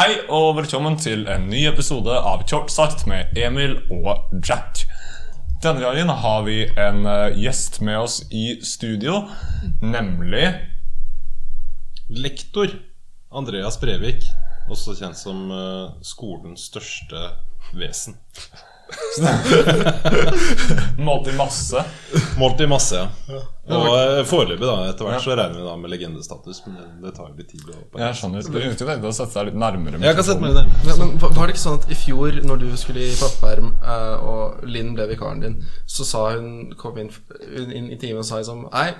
Hei og velkommen til en ny episode av Kjort med Emil og Jack. Denne gangen har vi en eh, gjest med oss i studio, nemlig Lektor Andreas Brevik, også kjent som eh, skolens største vesen. Målt i masse. Målt i masse, ja. Og eh, foreløpig, da. Etter hvert så regner vi da med legendestatus, men det, tar jo litt tid. å Jeg skjønner. Det er ute å sette deg litt nærmere. Jeg kan sette meg litt Ja, men var det ikke sånn at i fjor, når du skulle i pappaperm, eh, og Linn ble vikaren din, så sa hun kom inn, inn i timen og sa liksom Hei,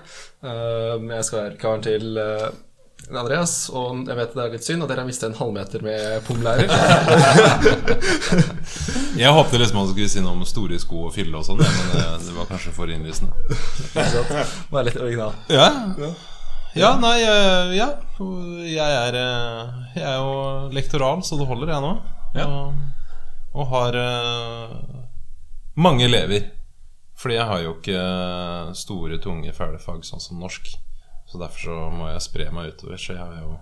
eh, jeg skal være vikaren til Andreas, og jeg vet det er litt synd, og dere har mistet en halvmeter med pomlærer. Jeg håpte liksom han skulle si noe om store sko og fylle og sånn, men det, det var kanskje for innlysende. Var litt original. Ja, ja nei, eh, ja. Jeg er, eh, jeg er jo lektoral, så det holder, jeg nå. Og, og har eh, mange elever. Fordi jeg har jo ikke store, tunge fag sånn som norsk. Så derfor så må jeg spre meg utover. Så jeg har jo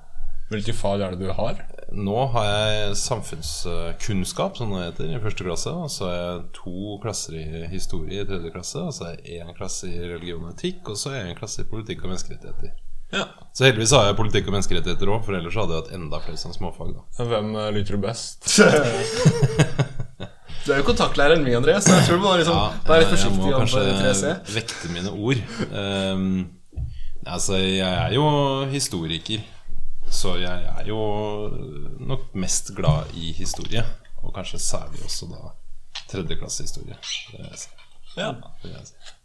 Hvilke fag er det du har? Nå har jeg samfunnskunnskap, som det heter, i første klasse. Og så har jeg to klasser i historie i tredje klasse. Og så har jeg én klasse i religion og etikk, og så har jeg en klasse i politikk og menneskerettigheter. Ja. Så heldigvis har jeg politikk og menneskerettigheter òg, for ellers hadde jeg hatt enda flere sånne småfag. da Hvem lytter du best? Du er jo kontaktlæreren min, Andreas, så jeg tror du må liksom være litt jeg må kanskje vekte mine ord. Ehm, altså, jeg er jo historiker, så jeg er jo nok mest glad i historie. Og kanskje særlig også da tredjeklassehistorie. Ja.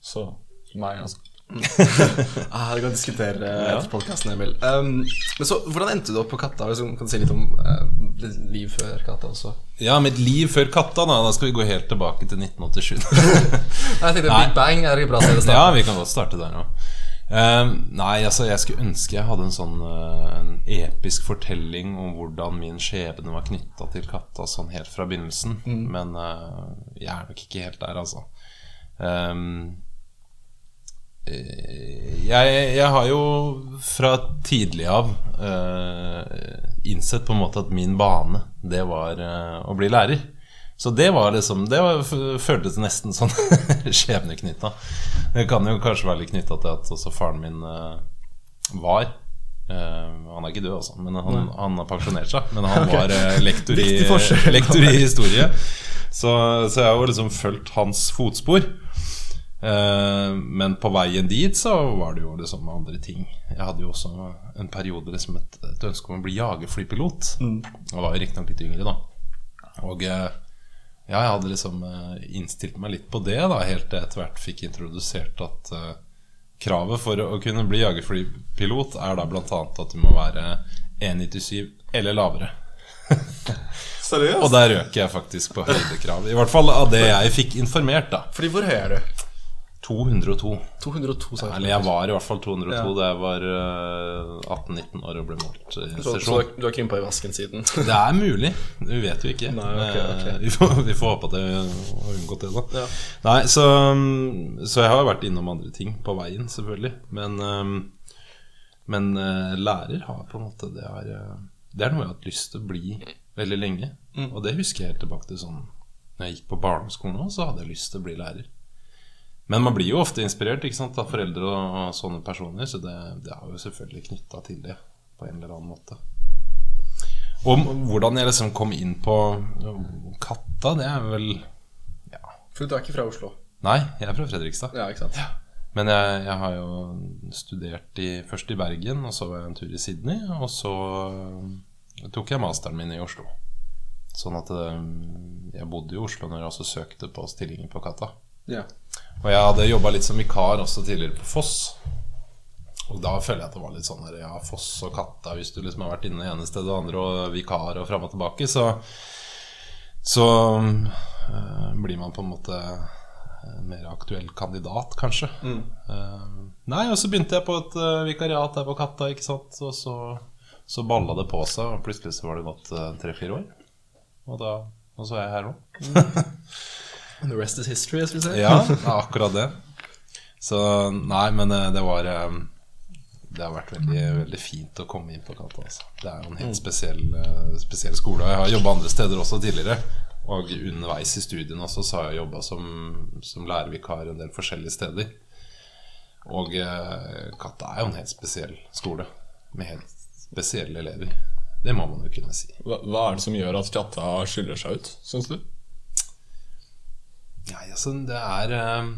Så meg, altså. Ah, det kan diskutere eh, etter podcasten, Emil. Um, men så, Hvordan endte du opp på Katta? Liksom, kan du si litt om ditt liv før Katta også? Ja, mitt liv før katta, da. Da skal vi gå helt tilbake til 1987. Nei, jeg tenkte Nei. Big Bang er et bra sted å Ja, vi kan godt starte der nå. Ehm, nei, altså, jeg skulle ønske jeg hadde en sånn uh, En episk fortelling om hvordan min skjebne var knytta til katta sånn helt fra begynnelsen. Men uh, jeg er nok ikke helt der, altså. Eh, jeg, jeg har jo fra tidlig av uh, innsett på en måte at min bane, det var å bli lærer. Så det var liksom Det var, føltes nesten sånn skjebneknytta. Det kan jo kanskje være litt knytta til at også faren min eh, var Uh, Han er ikke død, altså, men han, han har pensjonert seg. Men han var uh, lektor, i, lektor i historie. Så, så jeg har jo liksom fulgt hans fotspor. Men på veien dit så var det jo liksom andre ting. Jeg hadde jo også en periode liksom et, et ønske om å bli jagerflypilot. Jeg var jo riktignok litt yngre, da. Og eh, ja, jeg hadde liksom eh, innstilt meg litt på det, da helt til jeg etter hvert fikk introdusert at uh, kravet for å kunne bli jagerflypilot er da blant annet at du må være 1,97 eller lavere. Seriøst? Og der røk jeg faktisk på høydekrav. I hvert fall av det jeg fikk informert, da. Fordi hvor høy er du? 202. 202 cm. Eller jeg var i hvert fall 202 Ja. da jeg var eh, 18-19 år og ble målt i Så, så du har krympa i vasken siden? Det er mulig. Vi vet jo ikke. Nei, okay, ok. Eh, Vi, får, vi får håpe at jeg har unngått det, da. Ja. Nei, så, så jeg har vært innom andre ting på veien, selvfølgelig. Men, eh, men eh, lærer har på en måte det er, eh, det er noe jeg har hatt lyst til å bli veldig lenge. Mm. Og det husker jeg helt tilbake til sånn Når jeg gikk på barneskolen òg, så hadde jeg lyst til å bli lærer. Men man blir jo ofte inspirert ikke sant, av foreldre og, og sånne personer, så det, det er jo selvfølgelig knytta til det på en eller annen måte. Og hvordan jeg liksom kom inn på katta, det er vel Ja. For du er ikke fra Oslo? Nei, jeg er fra Fredrikstad. Ja, ikke sant? Men jeg, jeg har jo studert i, først i Bergen, og så var jeg en tur i Sydney, og så øh, tok jeg masteren min i Oslo. Sånn at øh, jeg bodde i Oslo når jeg også søkte på stillinger på Katta. Ja. Og jeg hadde jobba litt som vikar også tidligere på Foss. Og da føler jeg at det var litt sånn der, ja, Foss og Katta Hvis du liksom har vært inne det ene stedet og andre og vikar og fram og tilbake, så Så øh, blir man på en måte en mer aktuell kandidat, kanskje. Eh, nei, og så begynte jeg på et uh, vikariat der på Katta, ikke sant. Og så, så balla det på seg, og plutselig så var det gått tre-fire år. Og da og så er jeg her nå. The rest is history, jeg skulle si. Ja, akkurat det. Så nei, men eh, det var eh, det har vært veldig, veldig fint å komme inn på Katta. Altså. Det er jo en helt spesiell, eh, spesiell skole. Jeg har jobba andre steder også tidligere. Og underveis i studiene også så har jeg jobba som, som lærervikar en del forskjellige steder. Og Katta er jo en helt spesiell skole med helt spesielle elever. Det må man jo kunne si. Hva, hva er det som gjør at Katta skiller seg ut, syns du? Nei, altså, det er eh,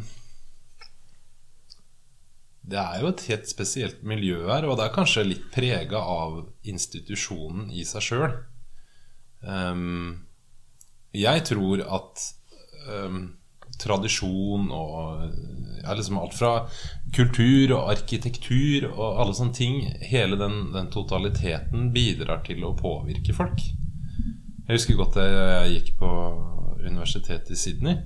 Det er jo et helt spesielt miljø her, og det er kanskje litt prega av institusjonen i seg sjøl. jeg tror at um, tradisjon og ja, liksom alt fra kultur og arkitektur og alle sånne ting Hele den, den totaliteten bidrar til å påvirke folk. Jeg husker godt jeg gikk på universitetet i Sydney.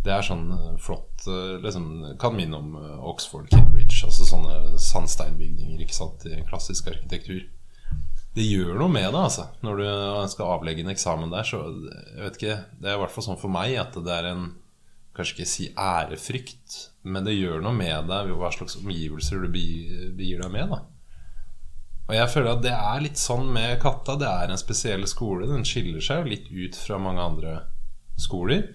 Det er sånn eh, flott eh, liksom, Kan minne om eh, Oxford, Cambridge. Altså sånne sandsteinbygninger ikke sant, i klassisk arkitektur. Det gjør noe med det, altså. Når du skal avlegge en eksamen der, så jeg vet ikke, Det er i hvert fall sånn for meg at det er en Kanskje ikke si ærefrykt, men det gjør noe med deg hva slags omgivelser du begir deg med. da Og jeg føler at det er litt sånn med Katta. Det er en spesiell skole. Den skiller seg jo litt ut fra mange andre skoler.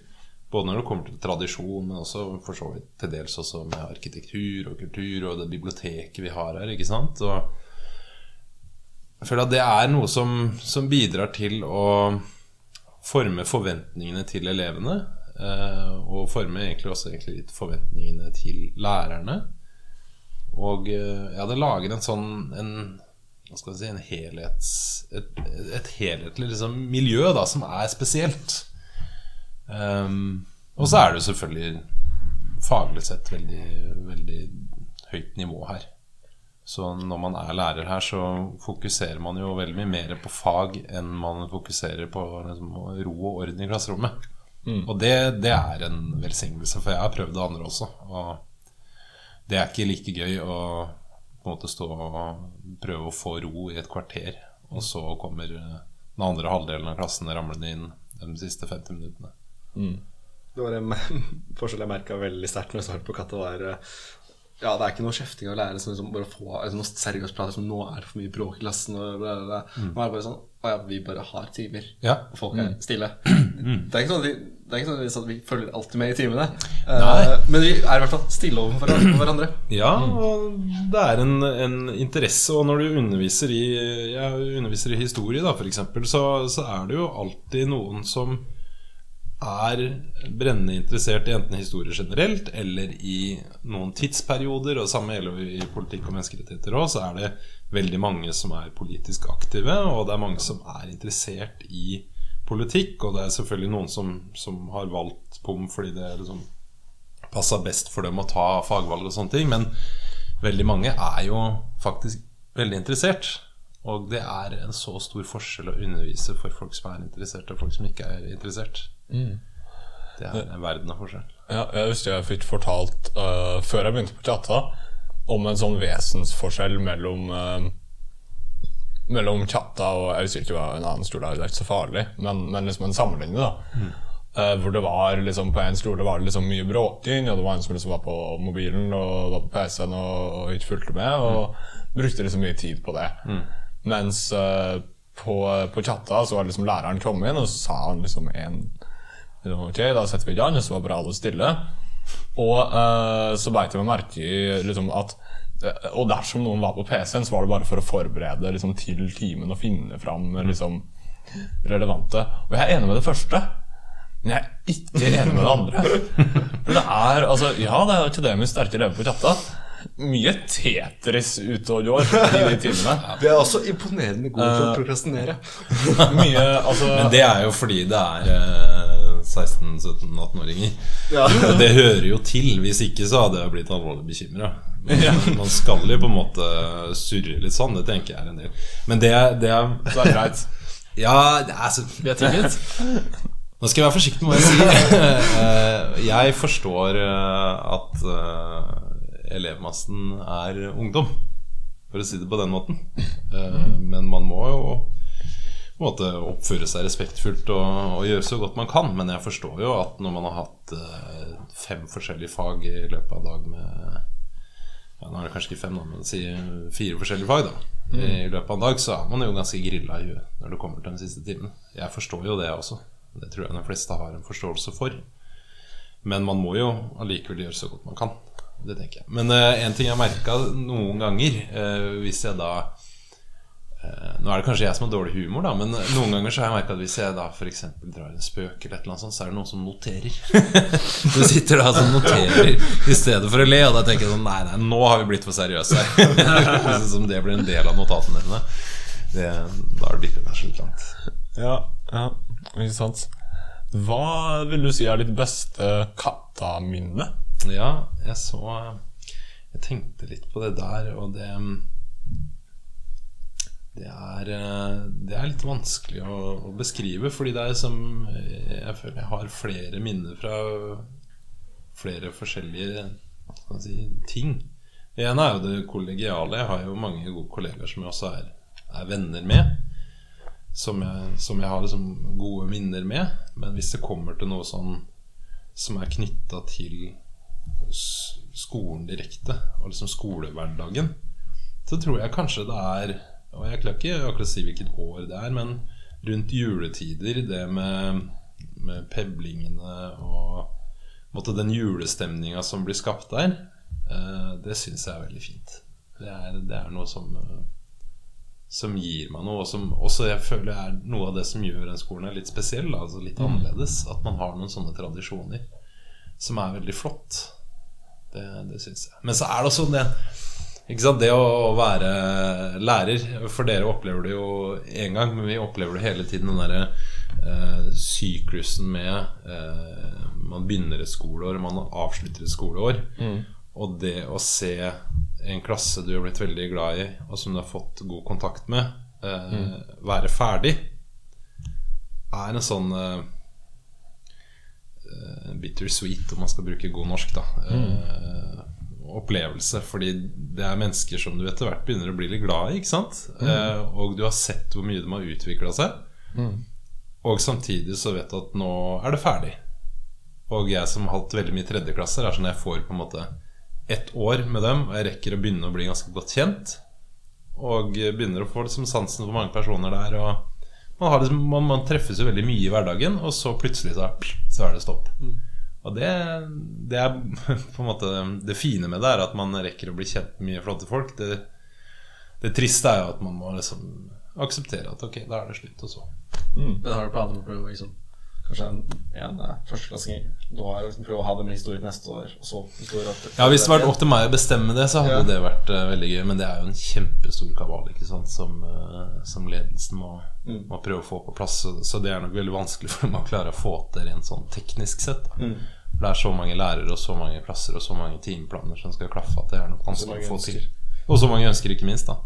Både når det kommer til tradisjon, men også for så vidt til dels også med arkitektur og kultur og det biblioteket vi har her. ikke sant? Og jeg føler at det er noe som, som bidrar til å forme forventningene til elevene. Eh, og forme egentlig også egentlig litt forventningene til lærerne. Og eh, ja, det lager en sånn en, hva skal jeg si, en helhets, et, et helhetlig liksom, miljø da, som er spesielt. Um, og så er det jo selvfølgelig faglig sett veldig, veldig høyt nivå her. Så når man er lærer her, så fokuserer man jo veldig mye mer på fag enn man fokuserer på liksom, ro og orden i klasserommet. Mm. Og det, det, er en velsignelse, for jeg har prøvd det andre også. Og det er ikke like gøy å på en måte stå og prøve å få ro i et kvarter, og så kommer den andre halvdelen av klassen ramlende inn de siste 50 minuttene. Mm. Det var en forskjell jeg merka veldig sterkt når jeg startet på Katta, var eh, ja, det er ikke noe kjefting av lærere som liksom bare få altså, noe seriøst prat som nå er det for mye bråk i klassen. Og bla, bla. Mm. Nå er det bare sånn Å ja, vi bare har timer, ja. og folk er mm. stille. Mm. Det er ikke sånn at vi, det er ikke sånn at vi følger alltid med i timene. Uh, men vi er i hvert fall stille overfor hverandre. Ja, og det er en, en, interesse. Og når du underviser i ja, underviser i historie, da, f.eks., så, så er det jo alltid noen som er brennende interessert i enten historie generelt eller i noen tidsperioder, og samme gjelder i politikk og menneskerettigheter òg, så er det veldig mange som er politisk aktive, og det er mange som er interessert i politikk. Og det er selvfølgelig noen som, som har valgt POM fordi det liksom passa best for dem å ta fagvalg og sånne ting, men veldig mange er jo faktisk veldig interessert. Og det er en så stor forskjell å undervise for folk som er interessert, og folk som ikke er interessert. Mm. Det er en verden av forskjell. Ja, jeg husker jeg fikk fortalt uh, før jeg begynte på teater, om en sånn vesensforskjell mellom uh, Mellom chatta og Jeg husker ikke hva en annen stol er, det er ikke så farlig, men, men liksom en sammenligning. da mm. uh, Hvor det var liksom på en stol var det liksom mye bråking, og det var en som liksom var på mobilen og var på PC-en og, og, ikke fulgte med, og mm. brukte liksom mye tid på det. Mm. Mens på, på chatta så var liksom læreren kommet inn, og så sa han liksom en Ok, da setter vi i gang, så var bare alle stille. Og uh, så beit jeg meg merke i liksom, at uh, Og dersom noen var på PC-en, så var det bare for å forberede liksom, til timen og finne fram liksom, relevante. Og jeg er enig med det første. Men jeg er ikke enig med det andre. Det er altså Ja, det er akademisk sterke elever på chatta mye Tetris utover går i de timene. Vi er også imponerende gode til å eh, prokrastinere. mye, altså, Men det er jo fordi det er uh, 16-17-18-åringer. Ja. Det hører jo til. Hvis ikke så hadde jeg blitt alvorlig bekymra. Man skal jo på en måte surre litt sånn. Det tenker jeg er en del. Men det, det er Så er det greit. Ja, altså, vi er tilgitt. Nå skal jeg være forsiktig med hva jeg sier. Eh, jeg forstår at elevmassen er ungdom, for å si det på den måten. Eh, men man må jo måte oppføre seg respektfullt og, og, gjøre så godt man kan. Men jeg forstår jo at når man har hatt eh, fem forskjellige fag i løpet av dag med ja, Nå er det kanskje ikke fem, da, men si fire forskjellige fag. da I løpet av en dag så er man jo ganske grilla i huet når det kommer til den siste timen. Jeg forstår jo det også. Det tror jeg de fleste har en forståelse for. Men man må jo allikevel gjøre så godt man kan. Det tenker jeg. Men uh, en ting jeg har merka noen ganger, uh, hvis jeg da uh, Nå er det kanskje jeg som har dårlig humor, da, men noen ganger så har jeg merka at hvis jeg da f.eks. drar en spøk, eller et eller annet sånt, så er det noen som noterer. du sitter da som noterer i stedet for å le, og da tenker jeg sånn Nei, nei, nå har vi blitt for seriøse her. som det blir en del av notatene dine. Det, da har det blitt kanskje litt langt. Ja, ja, ikke sant. Hva vil du si er ditt beste kattaminne? Ja, jeg så Jeg tenkte litt på det der, og det Det er, det er litt vanskelig å, å beskrive, fordi det er som Jeg føler jeg har flere minner fra flere forskjellige si, ting. Det ene er jo det kollegiale. Jeg har jo mange gode kollegaer som jeg også er, er venner med. Som jeg, som jeg har liksom gode minner med. Men hvis det kommer til noe sånn som er knytta til skolen direkte, og liksom skolehverdagen, så tror jeg kanskje det er Og jeg klarer ikke akkurat si hvilket år det er, men rundt juletider, det med, med peblingene og måtte, den julestemninga som blir skapt der, eh, det syns jeg er veldig fint. Det er, det er noe som som gir meg noe, og som også jeg føler er noe av det som gjør den skolen litt spesiell, altså litt annerledes. At man har noen sånne tradisjoner som er veldig flott. Det, det syns jeg. Men så er det også det Det å være lærer For dere opplever det jo én gang, men vi opplever det hele tiden. Den derre eh, syklusen med eh, Man begynner et skoleår, man avslutter et skoleår. Og det å se en klasse du har blitt veldig glad i, og som du har fått god kontakt med, eh, være ferdig, er en sånn eh, bittersweet, om man skal bruke god norsk, da. Eh, opplevelse. Fordi det er mennesker som du etter hvert begynner å bli litt glad i, ikke sant? Eh, og du har sett hvor mye de har utvikla seg. Og samtidig så vet du at nå er det ferdig. Og jeg som har hatt veldig mye tredjeklasser, er sånn jeg får på en måte ett år med dem, og jeg rekker å begynne å bli ganske godt kjent. Og begynner å få liksom sansen for mange personer der. Og man, har liksom, man, man treffes jo veldig mye i hverdagen, og så plutselig så, så er det stopp. Og det, det er på en måte Det fine med det er at man rekker å bli kjent med mye flotte folk. Det, det triste er jo at man må liksom akseptere at ok, da er det slutt, og så. Men har du planer om å prøve liksom Kanskje en, en førsteklassing Nå har jeg liksom prøve å ha det med historien neste år, historie. Ja, Hvis det hadde vært opp til meg å bestemme det, så hadde Ja. det vært uh, veldig gøy. Men det er jo en kjempestor kabal ikke sant, som, uh, som ledelsen må, må prøve å få på plass. Så, så det er nok veldig vanskelig for dem å klare å få til rent sånn teknisk sett. Da. For det er så mange lærere og så mange plasser og så mange timeplaner som skal klaffe at det er nok vanskelig å få til. Og så mange ønsker, ikke minst. da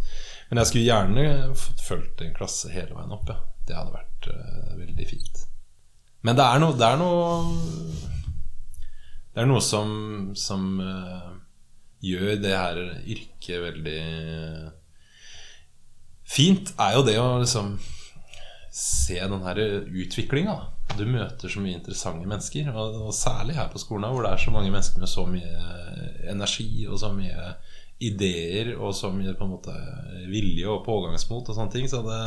Men jeg skulle gjerne fått fulgt en klasse hele veien opp. Ja. Det hadde vært uh, veldig fint. Men det er noe Det er noe, det er noe som, som uh, gjør det her yrket veldig fint, er jo det å liksom se den her utviklinga. Du møter så mye interessante mennesker, og, og særlig her på skolen, hvor det er så mange mennesker med så mye energi og så mye ideer og så mye på en måte vilje og pågangsmot og sånne ting. Så det,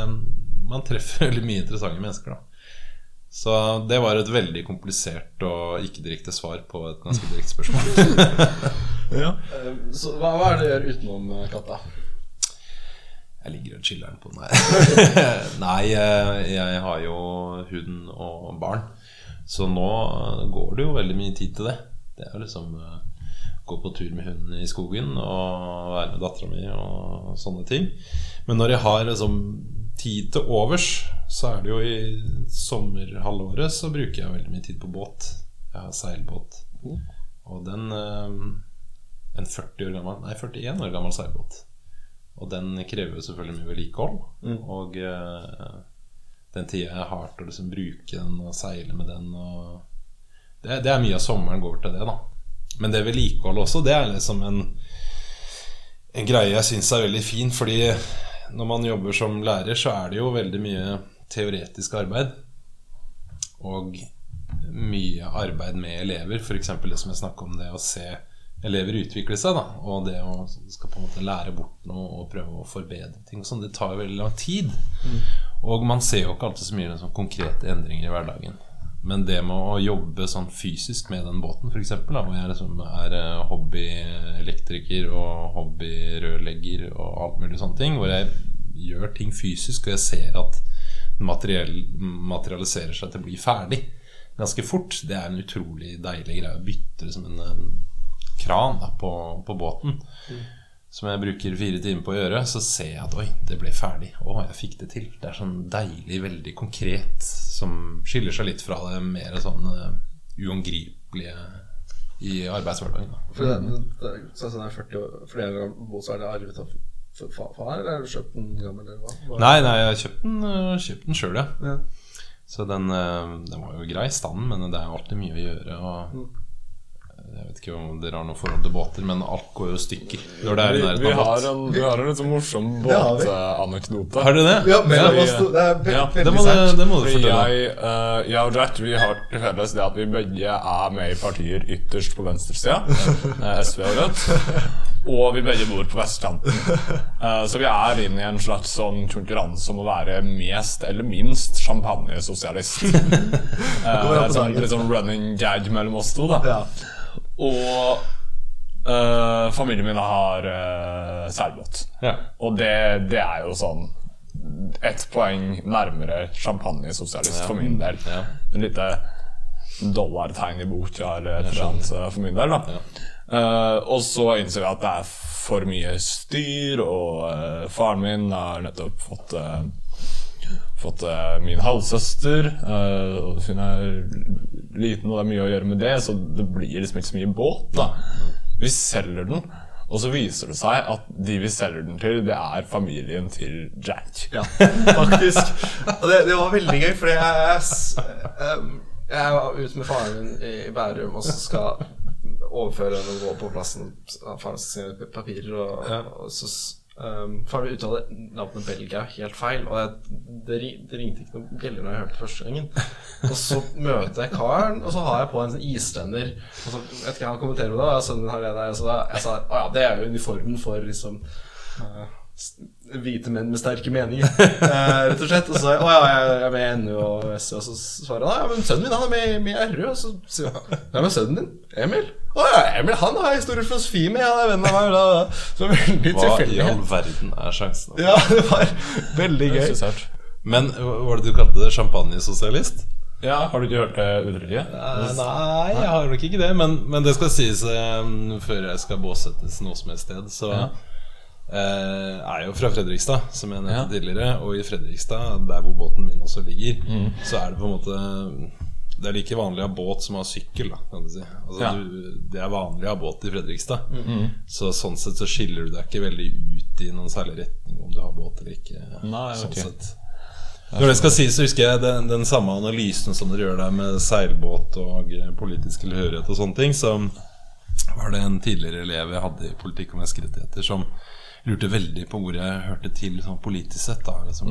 man treffer veldig mye interessante mennesker, da. Så det var et veldig komplisert og ikke direkte svar på et ganske direkte spørsmål. Ja. Eh, Så hva, hva er det du gjør utenom eh, katta? Jeg ligger og chiller'n på den her. Nei, eh, jeg har jo hund og barn. Så nå går det jo veldig mye tid til det. Det er jo liksom gå på tur med hunden i skogen og være med dattera mi og sånne ting. Men når jeg har liksom tid til overs, så er det jo i sommerhalvåret så bruker jeg veldig mye tid på båt. Jeg har seilbåt. Og den eh, En 40 år gammel Nei, 41 år gammel seilbåt. Og den krever jo selvfølgelig mye vedlikehold. Og eh, den tida jeg har til å liksom bruke den og seile med den det, det er mye av sommeren går til det, da. Men det vedlikeholdet også, det er liksom en En greie jeg syns er veldig fin, fordi når man jobber som lærer, så er det jo veldig mye teoretisk arbeid. Og mye arbeid med elever. F.eks. det som jeg snakker om, det å se elever utvikle seg, da. Og det å skal på en måte lære bort noe og prøve å forbedre ting sånn, det tar jo veldig lang tid. Og man ser jo ikke alltid så mye sånn konkrete endringer i hverdagen. Men det med å jobbe sånn fysisk med den båten, f.eks., hvor jeg liksom er eh, hobbyelektriker og hobbyrørlegger og alt mulig sånne ting, hvor jeg gjør ting fysisk, og jeg ser at materiell materialiserer seg til å bli ferdig ganske fort, det er en utrolig deilig greie å bytte liksom en, en kran da, på, på båten. Som jeg bruker fire timer på å gjøre, så ser jeg at oi, det ble ferdig. Å, jeg fikk det til. Det er sånn deilig, veldig konkret, som skiller seg litt fra det mer sånn uh, uangripelige i arbeidshverdagen. da. For det, det, så sånn er 40 år Flere jeg så er det arvet av far, eller har du kjøpt den gammel, eller hva? hva? Nei, nei, jeg har kjøpt den, uh, kjøpt den sjøl, ja. Ja. Så den, uh, den var jo grei i stand, men det er alltid mye å gjøre. Og Mm. Jeg vet ikke om dere har noe forhold til båter, men alt går jo i stykker når det er i Vi, nærheten vi, av båt. en, vi har en litt sånn morsom båtanekdote. Har dere det? Ja, mellom Ja. Det er ve ja, Det veldig må, sært. du- det må du fortelle. jeg, uh, jeg og Jack vi har til felles det at vi begge er med i partier ytterst på venstresida. eh, SV og Rødt. Og vi begge bor på vestkanten. Uh, så vi er inne i en slags sånn konkurranse om å være mest eller minst champagnesosialist. Uh, det er et sånn, litt sånn running gag mellom oss to. da Ja. Og eh, familien min har uh, seilbåt. Ja. Og det, det er jo sånn ett poeng nærmere champagnesosialist for min del. Ja. En lite dollartegn i boka eller et eller eh, for min del. da Uh, Og så innser vi at det er for mye styr, og uh, faren min har nettopp fått uh, Fått eh, min halvsøster. eh, hun er liten, og det er mye å gjøre med det, så det blir liksom ikke så mye båt. da Vi selger den, og så viser det seg at de vi selger den til, det er familien til Jack. Ja, faktisk. Og det, det var veldig gøy, fordi jeg, jeg, jeg var ute med faren min i Bærum og så skal overføre den og gå på plassen. Faren sin papirer, og, og så um, for jeg uttaler navnet Belgia helt feil, og jeg, det, det ringte ikke noen bjeller når jeg hørte det første gangen. Og så møter jeg karen, og så har jeg på en sånn islender. Og så vet ikke, Han kommenterer det, og sønnen har det der. Og så da, jeg sa å ja, det er jo uniformen for liksom s- hvite menn med sterke meninger, eh, rett og slett. Og så sa jeg å ja, jeg er med i NU og SV, og så svarer han ja, men sønnen min han er med, med i RU. Og så sier han ja, men sønnen din, Emil? Å ja, Emil han har historisk filosofi med, han er venn av meg. Da, da. Så veldig Hva i all verden er sjansen? Ja, det var veldig er gøy. Men var det du kalte det? Champagnesosialist? Ja, har du ikke hørt det uttrykket? Eh, Nei, jeg har nok ikke det. Men, men det skal sies um, før jeg skal båsettes noe som helst sted, så Ja. Eh, er jo fra Fredrikstad, som jeg nevnte Ja. tidligere. Og i Fredrikstad, der hvor båten min også ligger, så er det på en måte Det er like vanlig å ha båt som å ha sykkel, da, kan du si. Altså, Ja. du, det er vanlig å ha båt i Fredrikstad. Så sånn sett så skiller du deg ikke veldig ut i noen særlig retning om du har båt eller ikke. Nei, sånn okay. sett når det skal sies, så husker jeg den, den samme analysen som dere gjør der med seilbåt og politisk tilhørighet og sånne ting, så var det en tidligere elev jeg hadde i politikk og menneskerettigheter som lurte veldig på hvor jeg hørte til sånn politisk sett. da liksom,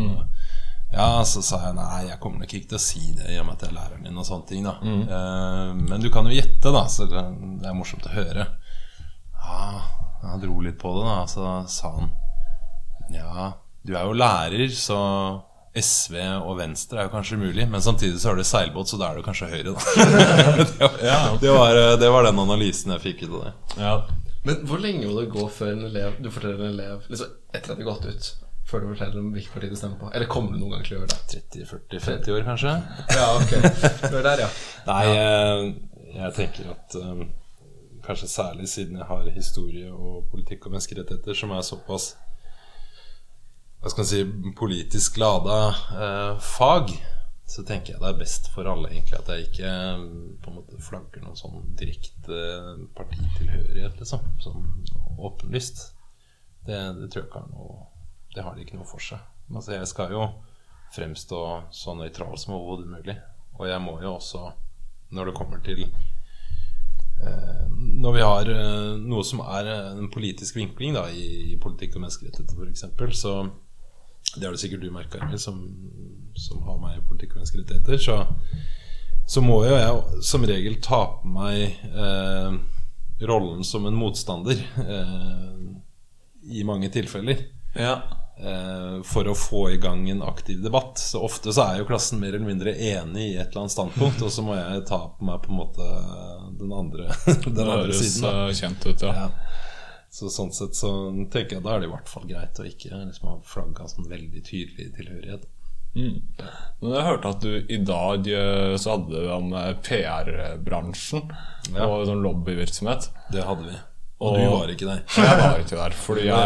Ja, så sa jeg nei, jeg kommer nok ikke til å si det i og med at jeg er læreren din og sånne ting. da Eh, Men du kan jo gjette, da, så det det er morsomt å høre. Ja, han dro litt på det, da. Så sa han ja, du er jo lærer, så SV og Venstre er jo kanskje mulig, men samtidig så har du seilbåt, så da er du kanskje Høyre, da. det, var, det, var, det var den analysen jeg fikk ut av det. Ja. Men hvor lenge må det gå før en elev du forteller en elev liksom, etter at de har gått ut? Før du forteller dem hvilket parti du stemmer på? Eller kommer du noen gang til å gjøre det? 30-40-50 år, kanskje? Ja, ok. Du er der, ja. Nei, jeg, jeg tenker at um, kanskje særlig siden jeg har historie og politikk og menneskerettigheter, som er såpass hva skal man si, politisk lada eh, fag, så tenker jeg det er best for alle egentlig at jeg ikke eh, på en måte flagger noen sånn direkte eh, partitilhørighet, liksom. Sånn åpenlyst. Det, det tror jeg ikke har noe Det har det ikke noe for seg. Altså, jeg skal jo fremstå så nøytral som overhodet mulig. Og jeg må jo også, når det kommer til eh, Når vi har eh, noe som er eh, en politisk vinkling da, i, i politikk og menneskerettigheter, f.eks., så det har det sikkert du merka, Emil, som, som har meg i politikk og menneskerettigheter. Så, så må jo jeg som regel ta på meg eh, rollen som en motstander eh, i mange tilfeller. Ja. eh, For å få i gang en aktiv debatt. Så ofte så er jo klassen mer eller mindre enig i et eller annet standpunkt, og så må jeg ta på meg på en måte den andre, den andre siden. Det høres kjent ut, ja. Ja. Så sånn sett så tenker jeg da er det i hvert fall greit å ikke liksom ha flagga sånn veldig tydelig tilhørighet. Mm. Men jeg hørte at du i dag eh, så hadde du om eh, PR-bransjen Ja. og sånn lobbyvirksomhet. Det hadde vi. Og, Og- du var ikke der. Jeg var ikke der, fordi Jeg jeg,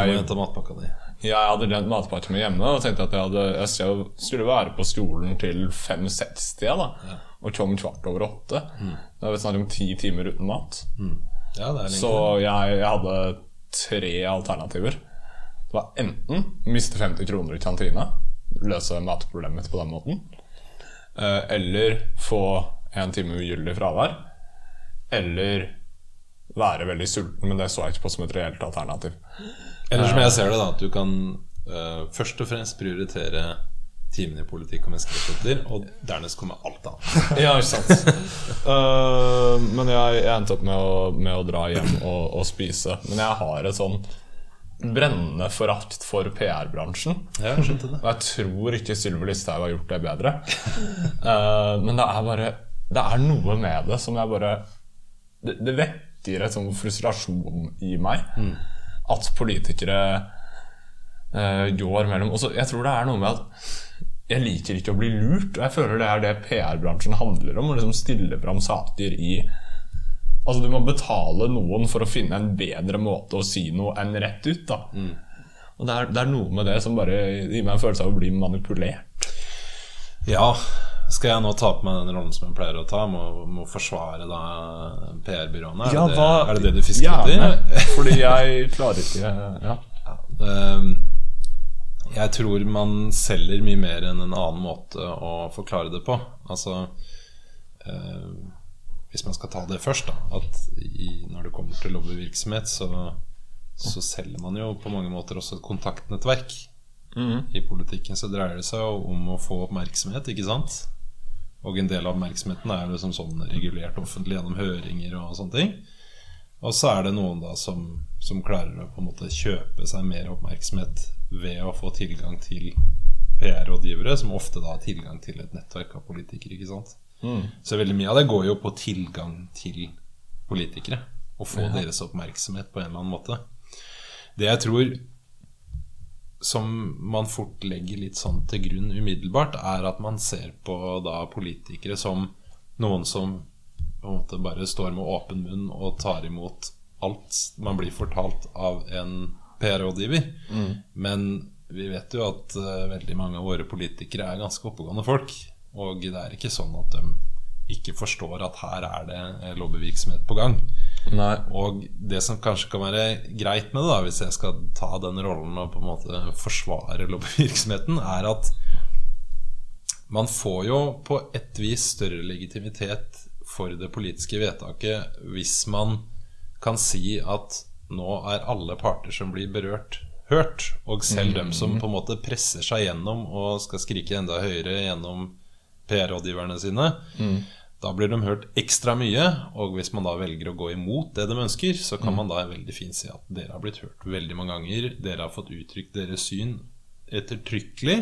jeg hadde rent matpakken med hjemme og tenkte at jeg, hadde, jeg skulle- være på skolen til 5.60 ja, og kom kvart over åtte. Da er vi snart om ti timer uten mat. Ja, det er Så jeg, jeg hadde tre alternativer. Det var enten miste 50 kroner i kantina, løse matproblemet på den måten, eh, eller få en time ugyldig fravær, eller være veldig sulten, men det så jeg ikke på som et reelt alternativ. Eller som jeg ser det, da, at du kan uh, først og fremst prioritere timene i politikk og menneskerettigheter, og dernest kommer alt annet. Ja, ikke sant. uh, men jeg, jeg endte opp med å, med å dra hjem og, og spise. Men jeg har et sånn brennende forakt for PR-bransjen. Ja, jeg skjønte det. Og jeg tror ikke Sylvi Listhaug har gjort det bedre. uh, men det er bare Det er noe med det som jeg bare Det, det vekker et sånn frustrasjon i meg. At politikere uh, går mellom Og så Jeg tror det er noe med at jeg liker ikke å bli lurt, og jeg føler det er det PR-bransjen handler om. Å liksom stille fram saker i Altså Du må betale noen for å finne en bedre måte å si noe enn rett ut. da Og det er, det er noe med det som bare gir meg en følelse av å bli manipulert. Ja, skal jeg nå ta på meg den rollen som jeg pleier å ta, må, må forsvare da PR-byråene? Er, det- er det det du fisker etter? Gjerne, fordi jeg klarer ikke ja. Ehm, Jeg tror man selger mye mer enn en annen måte å forklare det på. Altså eh, Hvis man skal ta det først, da. At i, når det kommer til lobbyvirksomhet, så, så selger man jo på mange måter også et kontaktnettverk. I politikken så dreier det seg jo om å få oppmerksomhet, ikke sant? Og en del av oppmerksomheten er liksom sånn regulert offentlig gjennom høringer og sånne ting. Og så er det noen da som, som klarer å på en måte kjøpe seg mer oppmerksomhet ved å få tilgang til PR-rådgivere, som ofte da har tilgang til et nettverk av politikere. ikke sant? Så veldig mye av det går jo på tilgang til politikere. Å få deres oppmerksomhet på en eller annen måte. Det jeg tror som man fort legger litt sånn til grunn umiddelbart, er at man ser på da politikere som noen som på en måte bare står med åpen munn og tar imot alt man blir fortalt av en PR-rådgiver. Men vi vet jo at uh, veldig mange av våre politikere er ganske oppegående folk. Og det er ikke sånn at de ikke forstår at her er det eh, lobbyvirksomhet på gang. Nei. Og det som kanskje kan være greit med det, da hvis jeg skal ta den rollen og på en måte forsvare lobbyvirksomheten, er at man får jo på et vis større legitimitet for det politiske vedtaket hvis man kan si at nå er alle parter som blir berørt, hørt. Og selv dem som på en måte presser seg gjennom og skal skrike enda høyere gjennom PR-rådgiverne sine, da blir de hørt ekstra mye. Og hvis man da velger å gå imot det de ønsker, så kan man da veldig fint si at dere har blitt hørt veldig mange ganger. Dere har fått uttrykt deres syn ettertrykkelig,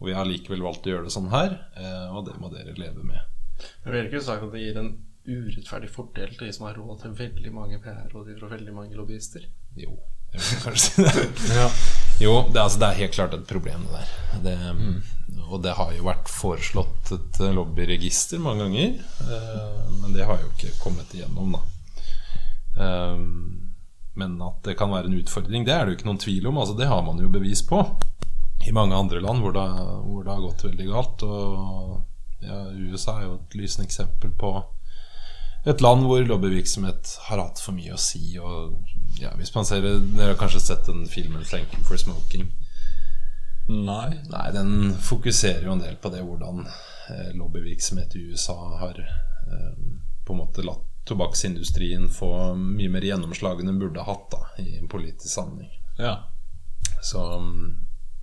og vi har likevel valgt å gjøre det sånn her, eh, og det må dere leve med. Jeg vil ikke sagt at det gir en urettferdig fordel til de som har råd til veldig mange PR-rådgivere og veldig mange lobbyister. Jo, jeg vil kanskje si det. Jo, det, altså, det er helt klart et problem, det der. Det, Og det har jo vært foreslått et lobbyregister mange ganger. eh, Men det har jo ikke kommet igjennom, da. Eh, Men at det kan være en utfordring, det er det jo ikke noen tvil om. Altså, det har man jo bevis på i mange andre land hvor det, hvor det har gått veldig galt. Og ja, USA er jo et lysende eksempel på et land hvor lobbyvirksomhet har hatt for mye å si. Og ja, hvis man ser det Dere har kanskje sett den filmen 'Thank you for smoking'? Nei. Nei, den fokuserer jo en del på det hvordan eh, lobbyvirksomhet i USA har eh, på en måte latt tobakksindustrien få mye mer gjennomslag enn den burde hatt da, i en politisk sammenheng. Ja. Så,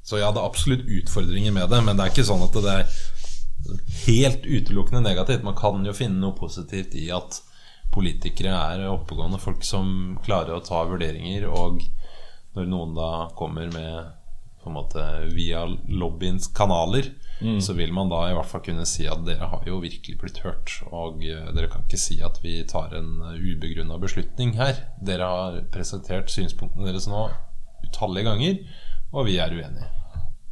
så ja, det er absolutt utfordringer med det, men det er ikke sånn at det er helt utelukkende negativt. Man kan jo finne noe positivt i at politikere er oppegående folk som klarer å ta vurderinger, og når noen da kommer med på en måte via lobbyens kanaler, så vil man da i hvert fall kunne si at dere har jo virkelig blitt hørt. Og eh, dere kan ikke si at vi tar en ubegrunna beslutning her. Dere har presentert synspunktene deres nå utallige ganger, og vi er uenige.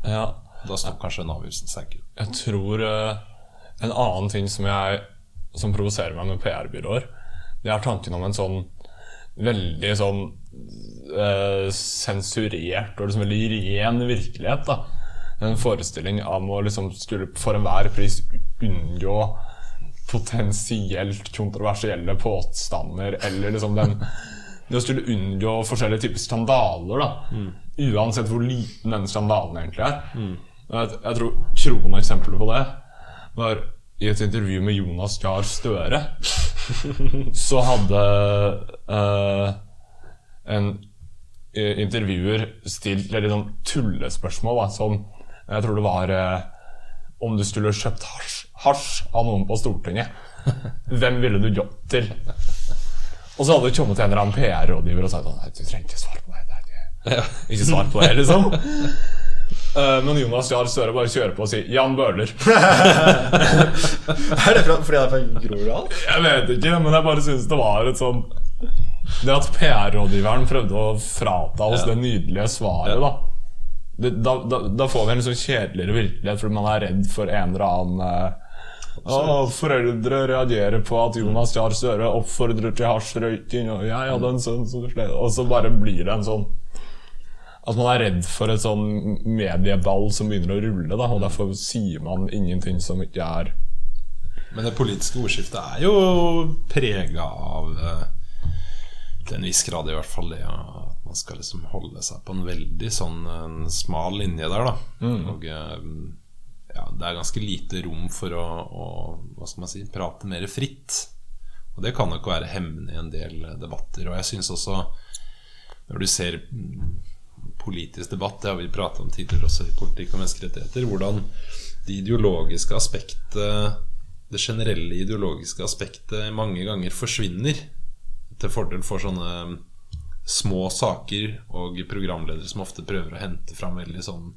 Ja, Da står kanskje en avgjørelse sterkere. Jeg tror eh, en annen ting som, jeg, som provoserer meg med PR-byråer, det er tanken om en sånn veldig sånn eh, sensurert og liksom veldig ren virkelighet. da En forestilling om å liksom skulle for enhver pris unngå potensielt kontroversielle påstander, eller liksom den Det å skulle unngå forskjellige typer skandaler, da. Uansett hvor liten den skandalen egentlig er. Jeg, jeg tror kroneksempelet på det var i et intervju med Jonas Gahr Støre. Så hadde eh, en eh, intervjuer stilt litt sånn tullespørsmål. Da, som jeg tror det var eh, om du skulle kjøpt hasj, hasj av noen på Stortinget. Hvem ville du gått til? Og så hadde det kommet en eller annen PR-rådgiver og sagt sånn Nei, du trenger ikke svare på det. det ikke, ikke svar på det, liksom. Eh, men Jonas Jahr Støre bare kjører på og sier 'Jan Bøhler'. Er det fordi han er fra Groruddalen? Jeg vet ikke, men jeg bare syns det var et sånn Det at PR-rådgiveren prøvde å frata oss det nydelige svaret, da. Det, da, da. Da får vi en sånn kjedeligere virkelighet fordi man er redd for en eller annen eh, å, Foreldre reagerer på at Jonas Jahr Støre oppfordrer til hasjrøyking, og jeg hadde en sønn som slet Og så bare blir det en sånn At man er redd for et sånn medieball som begynner å rulle, da, og derfor sier man ingenting som ikke er Men det politiske ordskiftet er jo prega av eh, til en viss grad i hvert fall det at man skal liksom holde seg på en veldig sånn smal linje der, da. Og eh, ja, det er ganske lite rom for å, å hva skal man si, prate mer fritt. Og det kan nok være hemmende i en del debatter. Og jeg syns også, når du ser mm, politisk debatt, det har vi pratet om tidligere også i politikk og menneskerettigheter, hvordan det ideologiske aspektet det generelle ideologiske aspektet mange ganger forsvinner til fordel for sånne små saker og programledere som ofte prøver å hente fram veldig sånn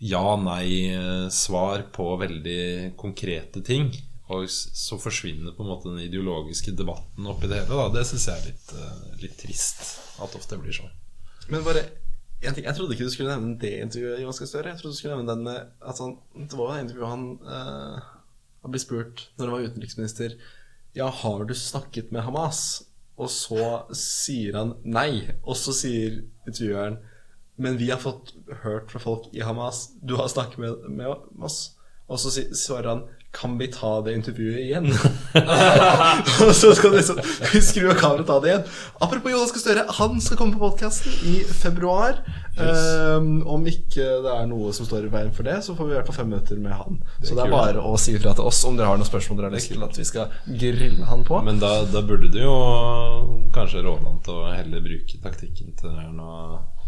ja-nei-svar på veldig konkrete ting. Og så forsvinner på en måte den ideologiske debatten oppi det hele. Da. Det syns jeg er litt, eh, litt trist at ofte blir sånn. Men bare ting, Jeg trodde ikke du skulle nevne det intervjuet Jonas Støre. Jeg trodde du skulle nevne den med at han, Det var det intervjuet han uh, Han ble spurt når han var utenriksminister Ja, har du snakket med Hamas? Og så sier han nei. Og så sier intervjueren Men vi har fått hørt fra folk i Hamas Du har snakket med, med oss. Og så svarer han Kan vi ta det intervjuet igjen? og så skal du skru av kameraet og ta det igjen. Apropos Jonas Gahr Støre, han skal komme på podkasten i februar. Um, om ikke det er noe som står i veien for det, så får vi i hvert fall fem minutter med han. så det er bare å si ifra til oss om dere har noen spørsmål dere har lyst til at vi skal grille han på. Men da, da burde du jo kanskje råde han til å heller bruke taktikken til Erna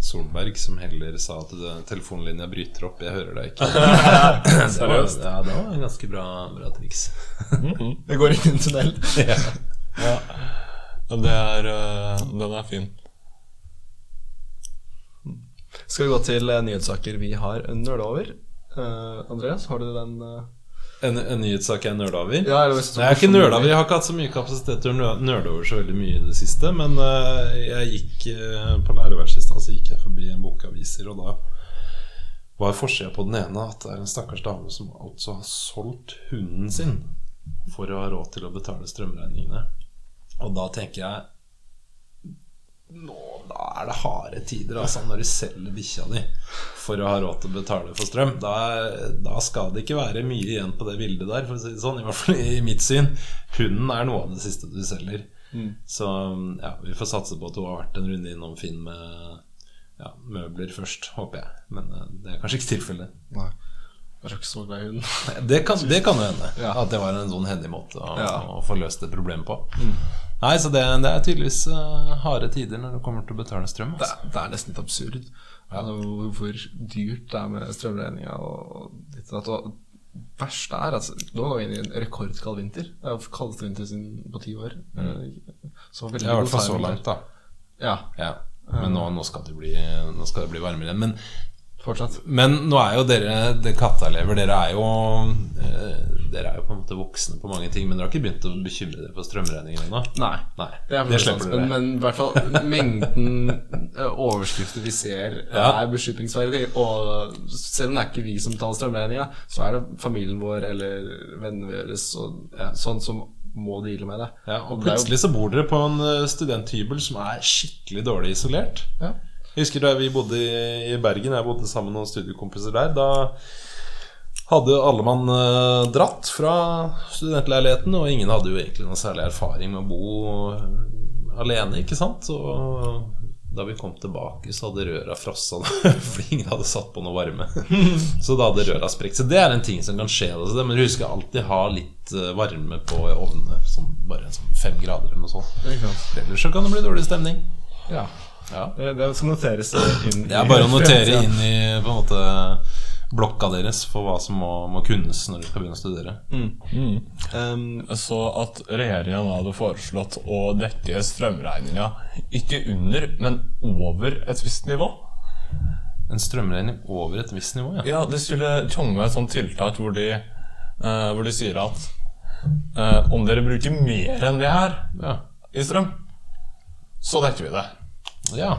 Solberg, som heller sa at telefonlinja bryter opp, jeg hører deg ikke. det var, Seriøst? ja, det var en ganske bra, bra triks. det går inn i en tunnel. Ja, det er, eh, den er fin. Skal vi gå til eh, nyhetssaker vi har nøla over? Uh, Andreas, har du den eh? En, en nyhetssak jeg nøla over? Ja, jeg, Nei, jeg er ikke nøla over. Jeg har ikke hatt så mye kapasitet til å nø- nøle over så veldig mye i det siste. Men uh, jeg gikk uh, på læreverkstedet i stad, så gikk jeg forbi en bokaviser, og da var forsida på den ene at det er en stakkars dame som altså har solgt hunden sin for å ha råd til å betale strømregningene. Og da tenker jeg nå, Da er det harde tider, altså, når du selger bikkja di for å ha råd til å betale for strøm. Da, da skal det ikke være mye igjen på det bildet der, for å si det sånn. I hvert fall i mitt syn. Hunden er noe av det siste du selger. Så ja, vi får satse på at hun har vært en runde innom Finn med ja, møbler først, håper jeg. Men eh, det er kanskje ikke tilfellet. Nei. Jeg tror ikke så glad i hund. Det kan, det kan jo hende. Ja. At det var en sånn hendig måte å, Ja. å få løst det problemet på. Nei, så det, det er tydeligvis uh, harde tider når det kommer til å betale strøm. Det, Altså. er- det er nesten litt absurd Altså, hvor, dyrt det er med strømregninga og ditt. Og verste er at nå går vi inn i en rekordkald vinter. Det er jo kaldeste vinter siden på ti år. Mm. Så veldig Ja, i hvert fall så langt, da. Ja, Ja. Men nå, nå, skal det bli, nå skal det bli varmere. Men, fortsatt. men nå er jo dere det katteelever. Dere er jo eh, Dere er jo på en måte voksne på mange ting, men dere har ikke begynt å bekymre dere for strømregningen ennå? Nei. Nei, Det, er det slipper dere. men, i hvert fall mengden eh, overskrifter vi ser, Ja. er bekymringsverdig. Og selv om det er ikke vi som betaler strømregninga, så er det familien vår eller vennene våre og, ja, sånn som må deale med det. Ja, og jo- plutselig så bor dere på en eh, studenthybel som er skikkelig dårlig isolert. ja. Jeg husker da vi bodde i, Bergen, jeg bodde sammen med noen studiekompiser der. Da hadde alle mann eh, dratt fra studentleiligheten, og ingen hadde jo egentlig noe særlig erfaring med å bo eh, alene, ikke sant? Og da vi kom tilbake, så hadde røra frossa, fordi ingen hadde satt på noe varme. Så da hadde røra sprukket. Så det er en ting som kan skje. Altså. Det, men husk alltid ha litt eh, varme på ovnene, sånn, bare sånn fem grader eller noe sånt. Ellers så kan det bli dårlig stemning. Ja. Ja. Det, det skal noteres inn Det er bare å notere inn i på en måte blokka deres for hva som må, må kunnes når du skal begynne å studere. Um, Så at regjeringen hadde foreslått å dekke strømregninga ikke under, men over et visst nivå. En strømregning over et visst nivå, ja. Ja, de skulle komme med et sånt tiltak hvor de, uh, hvor de sier at uh, om dere bruker mer enn det her Ja. i strøm, så dekker vi det. Ja.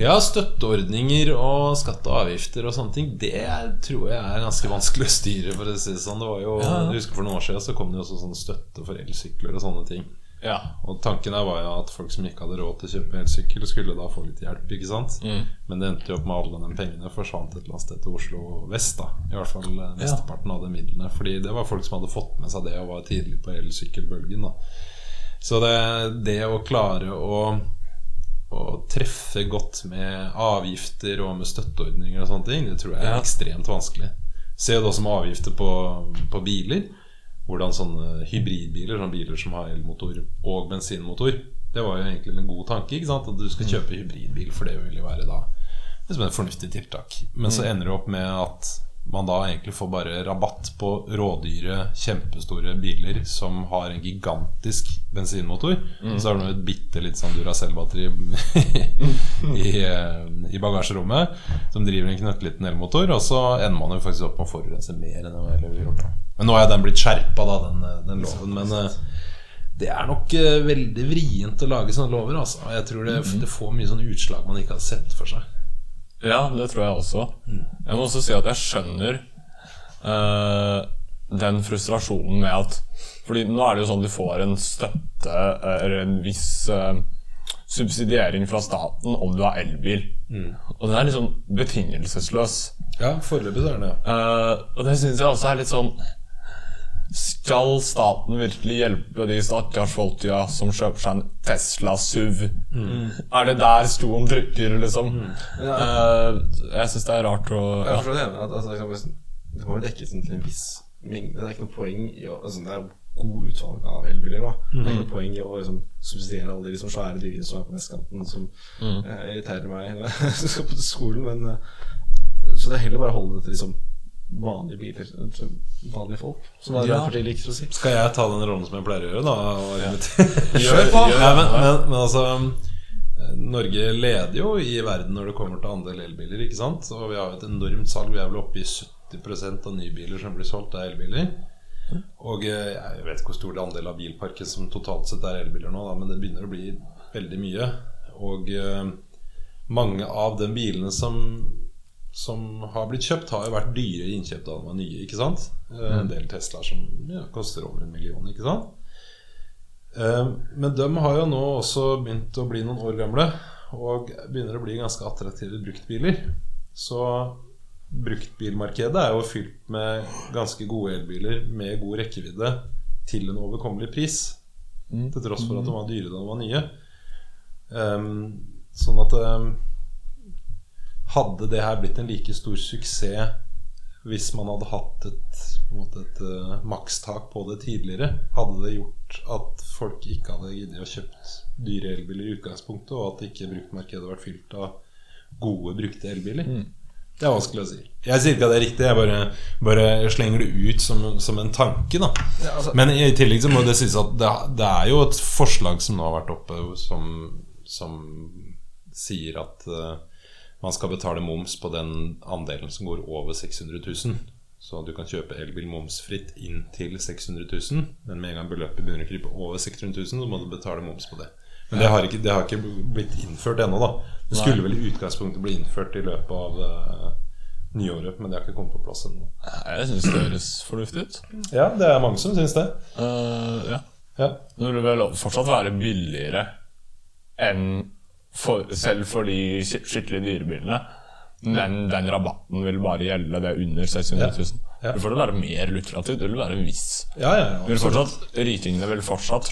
Ja, støtteordninger og skatte og avgifter og sånne ting, det tror jeg er ganske vanskelig å styre, for å si det sånn. Det var jo, jeg husker For noen år siden så kom det jo også sånn støtte for elsykler og sånne ting. Ja. Og tanken her var jo at folk som ikke hadde råd til å kjøpe elsykkel, skulle da få litt hjelp, ikke sant? Men det endte jo opp med alle de pengene forsvant et eller annet sted til Oslo vest, da. I hvert fall mesteparten ja. av de midlene. Fordi det var folk som hadde fått med seg det og var tidlig på elsykkelbølgen, da. Så det, det å klare å å treffe godt med avgifter og med støtteordninger og sånne ting, det tror jeg er Ja. ekstremt vanskelig. Se det da som avgifter på, på biler. Hvordan sånne hybridbiler, sånne biler som har elmotor og bensinmotor Det var jo egentlig en god tanke, ikke sant? at du skal kjøpe hybridbil, for det vil jo være da liksom et fornuftig tiltak. Men så ender det opp med at man da egentlig får bare rabatt på rådyre, kjempestore biler som har en gigantisk bensinmotor. Så har du et bitte litt sånn Duracell-batteri i, eh, i bagasjerommet som driver en knøttliten elmotor, og så ender man jo faktisk opp med å forurense mer enn det ville gjort. Men nå er den blitt skjerpa, da, den, eh, den loven. Men eh, det er nok veldig vrient å lage sånne lover. Altså. Jeg tror det, det får mye sånn utslag man ikke har sett for seg. Ja, det tror jeg også. Jeg må også si at jeg skjønner uh, den frustrasjonen med at Fordi nå er det jo sånn du får en støtte eh, eller en viss uh, subsidiering fra staten om du har elbil. Og den er litt sånn betingelsesløs. Ja, foreløpig så er det ja. Og det syns jeg også er litt sånn Skal staten virkelig hjelpe de stakkars folka som kjøper seg en Tesla SUV? Er det der stoen trykker, liksom? Eh, jeg syns det er rart å Jeg ja. forstår det at altså, liksom, Det må jo dekkes inn til en viss mengde. Det er ikke noe poeng i å altså, Det er god utvalg av elbiler. da Det er ikke noe poeng i å liksom, subsidiere alle de liksom, svære dyrene som er på vestkanten, som eh, irriterer meg når jeg skal på skolen. Men, uh, så det er heller bare å holde det til liksom, vanlige biler. Vanlige folk, som Arbeiderpartiet liker å si. Skal jeg ta den rollen som jeg pleier å gjøre, da? Og argumentere? Kjør på! Ja, men, men, men altså Norge leder jo i verden når det kommer til andel elbiler. ikke sant? Og vi har jo et enormt salg. Vi er vel oppe i 70% av nybiler som blir solgt, er elbiler. Og eh, jeg vet ikke hvor stor andel av bilparken som totalt sett er elbiler nå, da, men det begynner å bli veldig mye. Og eh, mange av de bilene som, som har blitt kjøpt, har jo vært dyre innkjøpt innkjøp da de var nye. ikke sant? Eh, En del Teslaer som ja, koster over en million. ikke sant? Eh, Men de har jo nå også begynt å bli noen år gamle og begynner å bli ganske attraktive bruktbiler. Så bruktbilmarkedet er jo fylt med ganske gode elbiler med god rekkevidde til en overkommelig pris. Til tross for at de var dyre da de var nye. Ehm, sånn at Hadde det her blitt en like stor suksess hvis man hadde hatt et, måte et uh, makstak på det tidligere, hadde det gjort at folk ikke hadde giddet å kjøpt dyre elbiler i utgangspunktet, og at ikke bruktmarkedet hadde vært fylt av gode, brukte elbiler? Det er vanskelig å si. Jeg sier ikke at det er riktig, jeg bare, bare slenger det ut som, som en tanke. da Ja, altså- Men i tillegg så må det sies at det, det er jo et forslag som nå har vært oppe, som, som sier at eh, man skal betale moms på den andelen som går over 600 000. Så du kan kjøpe elbil momsfritt inn til 600 000, men med en gang beløpet begynner å krype over 600 000, så må du betale moms på det. Men det har ikke, det har ikke blitt innført ennå, da. Det skulle vel i utgangspunktet bli innført i løpet av eh, nyåret, men det har ikke kommet på plass ennå. Jeg syns det høres fornuftig ut. Ja, det er mange som syns det. Uh, ja. Ja. Det vil vel fortsatt være billigere enn for, selv for de skik- skikkelig dyre bilene. Men den rabatten vil bare gjelde det under 600 000. Ja. Det får det være mer lukrativt. Det vil være en viss Ja, ja, ja, vil fortsatt, Rikingene vil fortsatt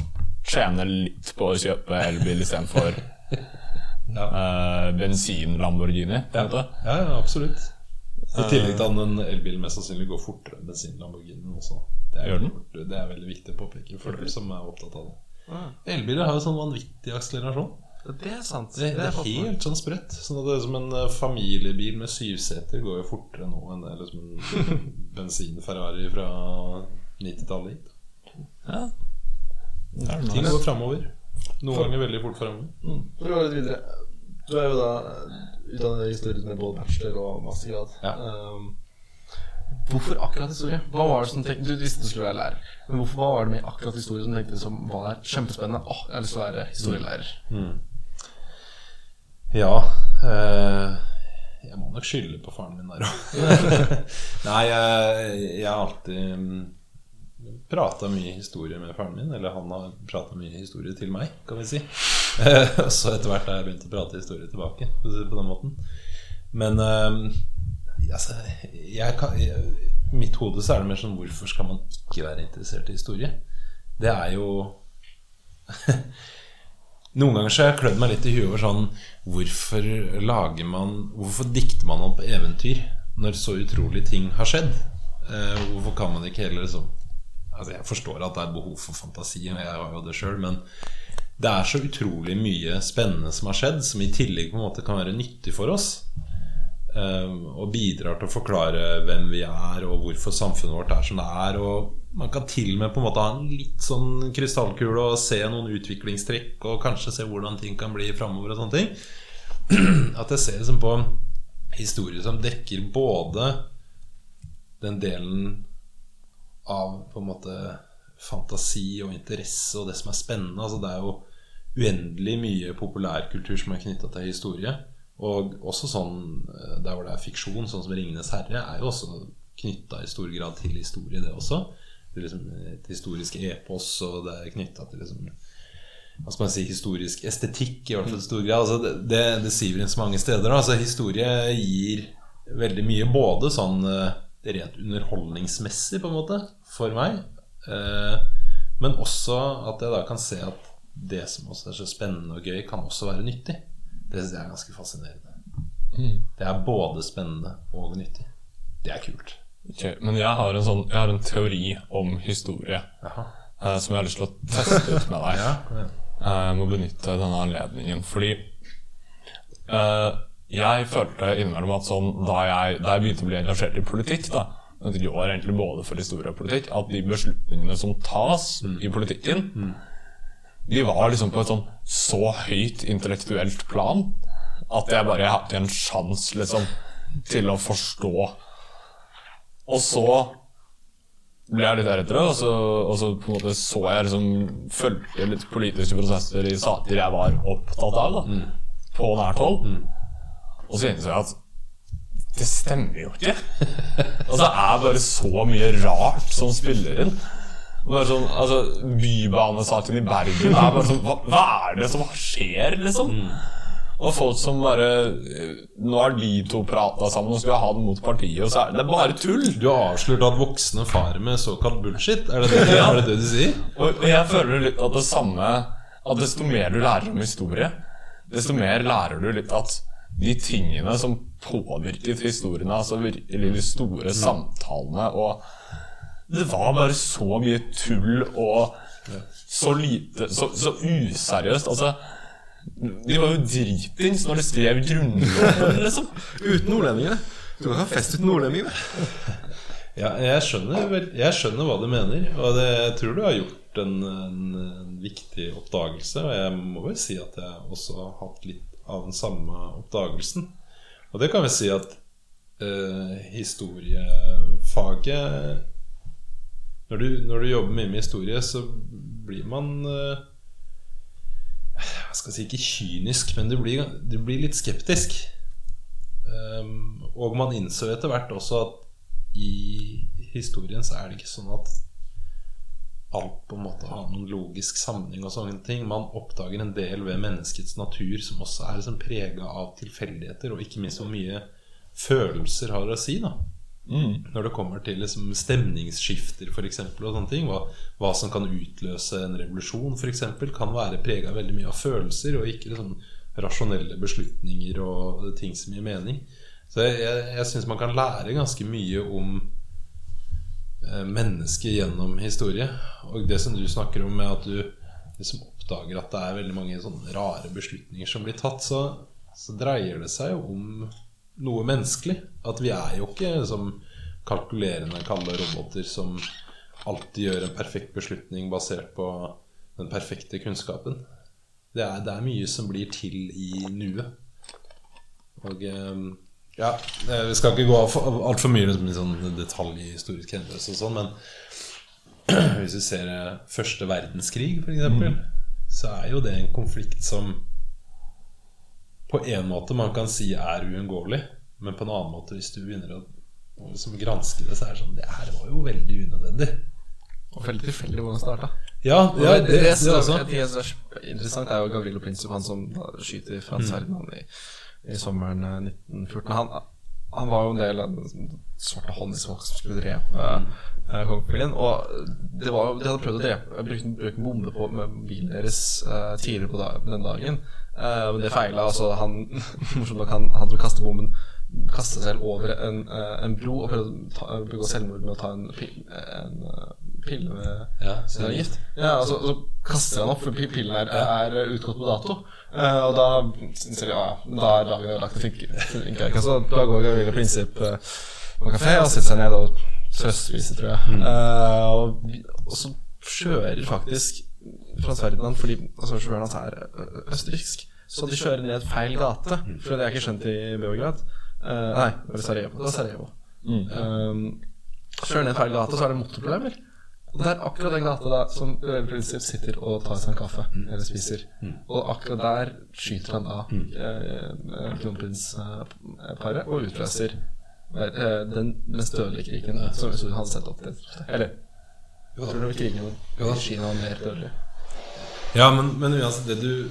tjene litt på å kjøpe elbil istedenfor Ja. uh, bensin-Lamborghini. Ja. Ja, ja, absolutt. I tillegg til at en elbil mest sannsynlig går fortere enn bensin Lamborghini også. Det er, Gjør den? det er veldig viktig å påpeke for dere som er opptatt av det. Elbiler har jo sånn vanvittig akselerasjon. Det er sant. Det, det er helt sånn sprøtt. Sånn at det er som en eh, familiebil med syv seter går jo fortere nå enn det er liksom en bensin-Ferrari fra 90-tallet hit. Ja. Det er Ting går framover. Noen ganger veldig fort framover. Mm. For å gå litt videre Du er jo da utdannet i historie med både bachelor og mastergrad. Ja. Um, hvorfor akkurat historie? Hva var det som tenkte, Du visste du skulle være lærer, men hvorfor, hva var det med akkurat historie som tenkte som var kjempespennende? Åh, jeg har lyst til å være historielærer. Ja eh, Jeg må nok skylde på faren min der òg. Nei, jeg, jeg har alltid mm, prata mye historie med faren min. Eller han har prata mye historie til meg, kan vi si. Eh, og så etter hvert har jeg begynt å prate historie tilbake, på den måten. Men eh, altså, jeg kan, jeg, mitt hode så er det mer sånn Hvorfor skal man ikke være interessert i historie? Det er jo Noen ganger så har jeg klødd meg litt i huet over sånn Hvorfor lager man Hvorfor dikter man opp eventyr når så utrolige ting har skjedd? Eh, hvorfor kan man ikke heller liksom Altså Jeg forstår at det er behov for fantasi, og jeg har jo det sjøl, men det er så utrolig mye spennende som har skjedd, som i tillegg på en måte kan være nyttig for oss. Eh, og bidrar til å forklare hvem vi er, og hvorfor samfunnet vårt er som det er. Og man kan til og med på en måte ha en litt sånn krystallkule og se noen utviklingstrekk, og kanskje se hvordan ting kan bli framover og sånne ting. At jeg ser liksom på historier som dekker både den delen av på en måte fantasi og interesse og det som er spennende. Altså Det er jo uendelig mye populærkultur som er knytta til historie. Og også sånn eh, der hvor det er fiksjon, sånn som 'Ringenes herre', er jo også knytta i stor grad til historie, det også. Det er liksom et historisk epos, og det er knytta til liksom hva skal man si, historisk estetikk i hvert fall i stor grad. Altså det, det, det siver inn så mange steder. Altså Historie gir veldig mye, både sånn eh, rent underholdningsmessig, på en måte, for meg. Eh, men også at jeg da kan se at det som også er så spennende og gøy, kan også være nyttig. Det syns jeg er ganske fascinerende. Det er både spennende og nyttig. Det er kult. Ok, men jeg har en sånn Jeg har en teori om historie Jaha. eh, som jeg har lyst til å teste ut med deg. Ja, ja. Eh, Jeg må benytte denne anledningen fordi eh, jeg følte innimellom at sånn da jeg, da jeg begynte å bli engasjert i politikk, da det går egentlig både for historie og politikk, at de beslutningene som tas i politikken, de var liksom på et sånn så høyt intellektuelt plan at jeg bare hadde en sjanse liksom til å forstå. Og så ble jeg litt eldre, og så, og så på en måte så jeg liksom Fulgte litt politiske prosesser i saker jeg var opptatt av, da, på nært hold. Og så innså jeg at det stemmer jo ikke. Altså, det er bare så mye rart som spiller inn. Bare sånn, altså Bybanesaken i Bergen er bare sånn Hva, hva er det som skjer, liksom? Og folk som bare Nå har de to prata sammen og skal ha det mot partiet, og så er det bare tull. Du har avslørt at voksne farer med såkalt bullshit. Er det det, Ja. er det, det du sier? Og og jeg føler litt at det samme At desto mer du lærer om historie, desto mer lærer du litt at de tingene som påvirket historiene, altså virkelig de store samtalene og Det var bare så mye tull og så lite Så, så useriøst. Altså De var jo dritings når de skrev Grunnloven, liksom. Uten nordlendingene. Du kan ha fest uten nordlendinger. Ja, jeg skjønner, jeg skjønner hva du mener, og det, jeg tror du har gjort en, en, en viktig oppdagelse. Og jeg må vel si at jeg også har hatt litt av den samme oppdagelsen. Og det kan vi si at eh, historiefaget når du, når du jobber mye med historie, så blir man eh, Jeg skal si ikke kynisk, men du blir, du blir litt skeptisk. Um, og man innså etter hvert også at i historien så er det ikke sånn at alt på en måte har noen logisk sammenheng og sånne ting. Man oppdager en del ved menneskets natur som også er liksom prega av tilfeldigheter, og ikke minst hvor mye følelser har å si. da Når det kommer til liksom stemningsskifter for eksempel, og sånne ting. Hva, hva som kan utløse en revolusjon, f.eks., kan være prega veldig mye av følelser, og ikke liksom rasjonelle beslutninger og ting som gir mening. Så jeg, jeg, jeg syns man kan lære ganske mye om eh, mennesket gjennom historie. Og det som du snakker om med at du liksom oppdager at det er veldig mange sånne rare beslutninger som blir tatt, så, så dreier det seg jo om noe menneskelig. At vi er jo ikke som kalkulerende kalde roboter som alltid gjør en perfekt beslutning basert på den perfekte kunnskapen. Det er, det er mye som blir til i nuet. Og eh, ja, eh, vi skal ikke gå altfor mye i sånn detaljhistorisk hendelse og sånn, men hvis vi ser eh, første verdenskrig, f.eks., så er jo det en konflikt som på en måte man kan si er uunngåelig, men på en annen måte, hvis du begynner å, liksom granske det, så er det sånn Det her var jo veldig unødvendig. Og veldig tilfeldig hvordan det starta. Ja, ja det, det, det, det også. det som er interessant, er jo Gavrilo Princip, han som skyter Frans Ferdinand i, i sommeren eh, 1914. Han, han var jo en del av den svarte hånd som skulle drepe eh, kongefamilien. Og det var, de hadde prøvd å drepe bruke, bruke en bombe på med bilen deres eh, tidligere på da, den dagen. Eh, men det feila. Altså, han, morsomt nok, han, han som kastet bomben, kastet selv over en, uh, en bro og prøvde å ta, begå selvmord med å ta en, pil, en uh, pille med Ja, er gift. Ja, altså, så kaster han opp, for pillen er, er utgått på dato. Og da syns jeg ja, ja, da er dagen ødelagt. Det funker, funker ikke. Så da går Gavrila Prinsipp uh, på kafé og setter seg ned og trøstviser, tror jeg. Eh, og, og så kjører faktisk Frans Ferdinand, fordi altså, sjåføren hans er ø, østerriksk, så de kjører ned feil gate. For det er ikke skjønt i Beograd. Uh, nei, det var Sarajevo. Det var Sarajevo. Um, kjører ned feil gate, så er det motorproblemer. Og det er akkurat den gata da som Prinsipp sitter og tar seg en kaffe eller spiser. Og akkurat der skyter han da eh, kronprinsparet og utløser eh, den mest dødelige krigen som han hadde sett opp til. Eller tror krigen i Kina var mer dårlig. Ja, men, men altså, det du,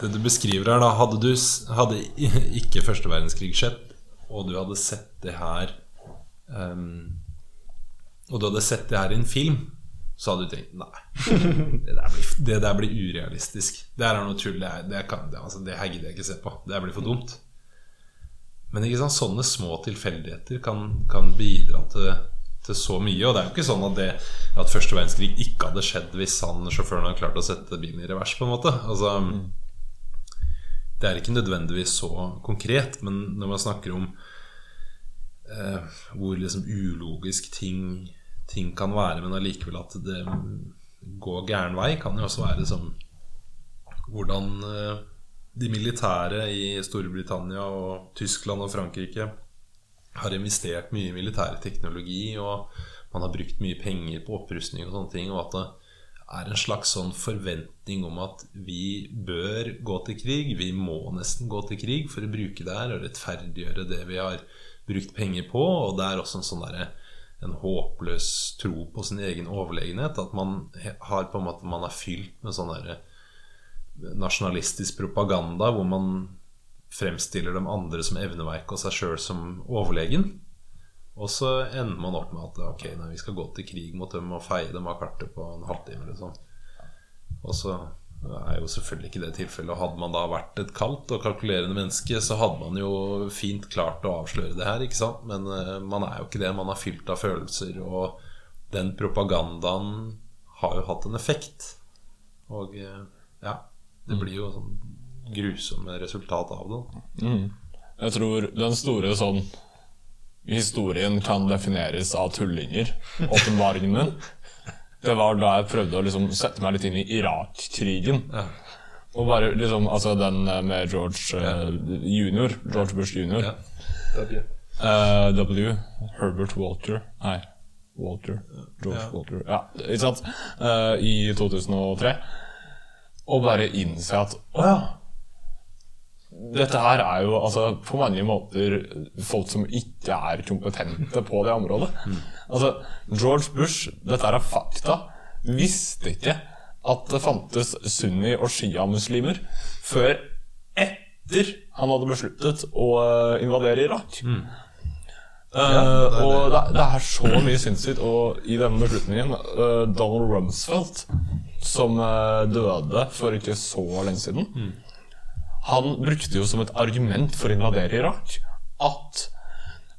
det du beskriver her, da Hadde, du, hadde ikke første verdenskrig skjedd, og du hadde sett det her um, Og du hadde sett det her i en film, så hadde du tenkt Nei, det der blir, det der blir urealistisk. Det her er noe tull. Det, det, kan, det, altså, det her gidder jeg ikke se på. Det her blir for dumt. Men ikke sant, sånne små tilfeldigheter kan, kan bidra til, til så mye. Og det er jo ikke sånn at, det, at første verdenskrig ikke hadde skjedd hvis han sjåføren hadde klart å sette bilen i revers. på en måte Altså Det er ikke nødvendigvis så konkret, men når man snakker om eh, hvor liksom ulogisk ting, ting kan være, men allikevel at det går gæren vei, kan jo også være som hvordan eh, de militære i Storbritannia og Tyskland og Frankrike har investert mye i militær teknologi, og man har brukt mye penger på opprustning og sånne ting, og at det er en slags sånn forventning om at vi bør gå til krig, vi må nesten gå til krig for å bruke det her og rettferdiggjøre det vi har brukt penger på, og det er også en sånn derre en håpløs tro på sin egen overlegenhet. At man har på en måte Man er fylt med sånn derre nasjonalistisk propaganda hvor man fremstiller de andre som evneveike og seg sjøl som overlegen. Og så ender man opp med at ok, nei, vi skal gå til krig mot dem og feie dem av kartet på en halvtime. Liksom. Og så er jo selvfølgelig ikke det tilfellet. Og hadde man da vært et kaldt og kalkulerende menneske, så hadde man jo fint klart å avsløre det her, ikke sant? Men eh, man er jo ikke det. Man er fylt av følelser, og den propagandaen har jo hatt en effekt. Og eh, ja, det blir jo sånn grusomme resultat av det. Jeg tror den store sånn historien kan defineres av tullinger, åpenbaringen min, det var da jeg prøvde å liksom sette meg litt inn i Irak-krigen. Og bare liksom Altså den med George eh, junior. George Bush junior. Ja. Uh, W. Herbert Walter Nei, Walter. George Walter. Ja, ikke sant? Uh, I 2003. Og bare innse at Å ja. Dette her er jo altså på mange måter folk som ikke er kompetente på det området. Altså, George Bush, dette er fakta, visste ikke at det fantes sunni- og sjiamuslimer før etter han hadde besluttet å eh, invadere Irak. Eh, og det, det er så mye sinnssykt. Og i denne beslutningen uh, Donald Rumsfeldt, som uh, døde for ikke så lenge siden, han brukte jo som et argument for å invadere Irak at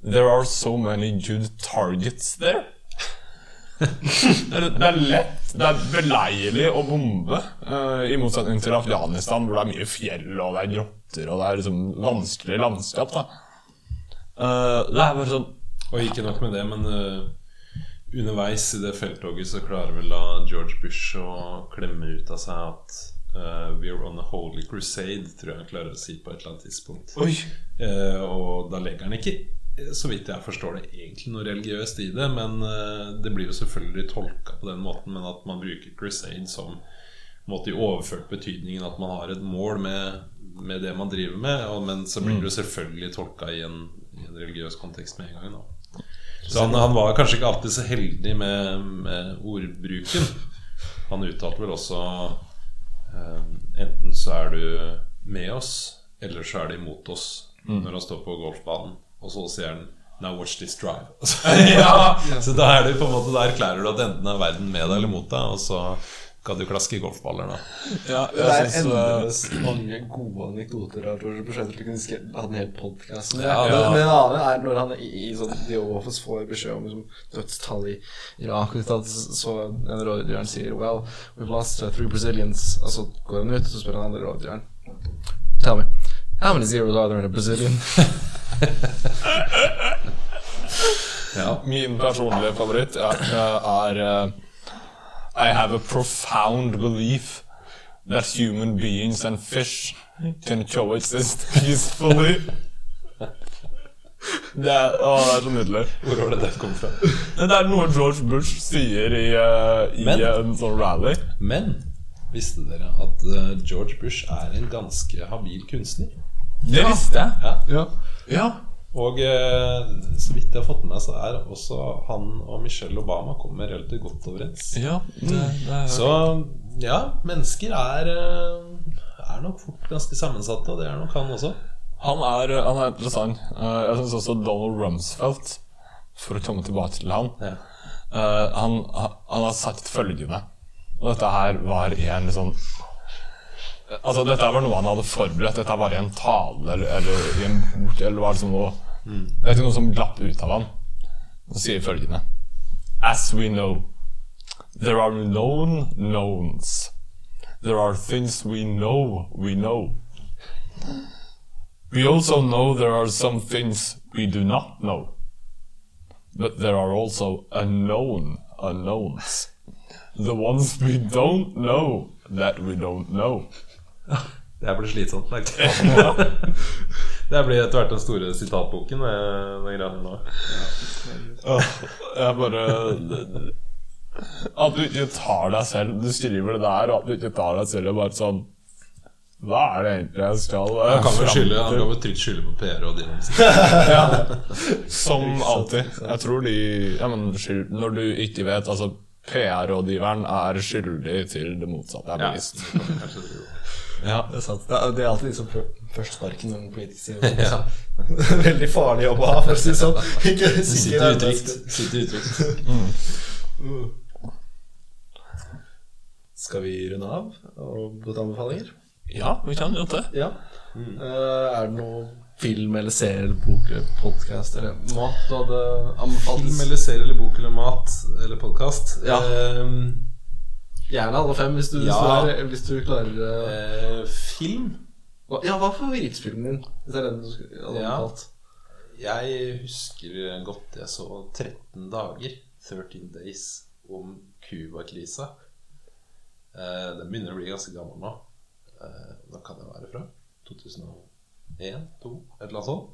There are so many good targets there. Det er, det er lett, det er beleilig å bombe, uh, i motsetning til Afghanistan, hvor det er mye fjell og det er grotter og det er liksom vanskelig landskap. Eh, Det er bare sånn Og ikke nok med det, men uh, underveis i det felttoget så klarer vel da George Bush å klemme ut av seg at eh, We're on a holy crusade, tror jeg han klarer å si på et eller annet tidspunkt. Eh, og da legger han ikke, eh, så vidt jeg forstår det, egentlig noe religiøst i det. Men uh, det blir jo selvfølgelig tolka på den måten, men at man bruker crusade som måte i overført betydningen at man har et mål med, med det man driver med. Og, men så blir det jo selvfølgelig tolka i en, i en religiøs kontekst med en gang. Da. Så han, han var kanskje ikke alltid så heldig med, med ordbruken. Han uttalte vel også Enten så er du med oss, eller så er du imot oss. Når han står på golfbanen. Og så sier han Now watch this drive. ja, Så da er det på en måte Da erklærer du at enten er verden med deg eller mot deg, og så kan du klaske golfballer, da. Ja, Det er synes, eh, endeløst mange gode anekdoter av George Bush. Jeg ikke vi en hel podkast med det. Ja, ja. men en annen er når han i, i sånn The Office får beskjed om liksom, dødstall i Irak, så en rådgiveren sier Well, we've lost uh, three Brazilians. Og så går han ut, og så spør han andre rådgiveren Tell me, how many zeros are there in a Brazilian? Ja. Min personlige favoritt er, er eh, I have a profound belief that human beings and fish can coexist peacefully. Det er, å, det er så nydelig. Hvor var det det kom fra? Det er noe George Bush sier i, uh, i Men- en sånn rally. Men visste dere at uh, George Bush er en ganske habil kunstner? Det visste jeg. Ja. ja. Ja. Og eh, så vidt jeg har fått med meg, så er også han og Michelle Obama kommer relativt godt overens. ja det, det er, Så ja, mennesker er, eh, er nok fort ganske sammensatte, og det er nok han også. han, er, han er interessant. Eh, jeg syns også Donald Rumsfeldt, for å komme tilbake til han Ja. Eh, han, han har sagt følgende Og dette her var i en sånn Altså dette var noe han hadde forberedt. Dette var i en tale eller, i en bok Eller var det som noe Det er ikke noe som glapp ut av han. Så sier følgende. As we know There are known knowns. There are things we know we know. We also know there are some things we do not know. But there are also unknown unknowns. The ones we don't know that we don't know. Det blir slitsomt. Det blir etter hvert den store sitatboken. den greia nå. Jeg bare At du ikke tar deg selv Du skriver det der, og at du ikke tar deg selv og bare sånn Hva er det egentlig jeg skal eh, Han kan vel skylde, han kan vel trygt skylde på PR og dine Ja, som alltid. Jeg tror de ja, men, skyld, Når du ikke vet Altså, PR-rådgiveren er skyldig til det motsatte er bevist. Ja. Det er sant. Det er, det er alltid de som først sparken når en politiker sier det. Veldig farlig jobb å ha, for å si det sånn. Ikke Sitter utrygt. Sitter utrygt. Skal vi runde av og gå til anbefalinger? ja, vi kan gjøre det. Ja. Mm. er det noe film eller serie eller bok eller podkast eller mat du hadde anbefalt? Film eller serie eller bok eller mat eller podkast. Ja. Eh, Gjerne alle fem, hvis du, Ja. du, er, hvis du klarer eh, eh, film hva- Ja, hva er favorittfilmen din? Hvis det er den du skulle- hadde Ja. anbefalt? Jeg husker godt jeg så 13 dager, 13 Days, om Cuba-krisa. Eh, den begynner å bli ganske gammel nå. Eh, hva kan det være fra? 2001? 2002? Et eller annet sånt.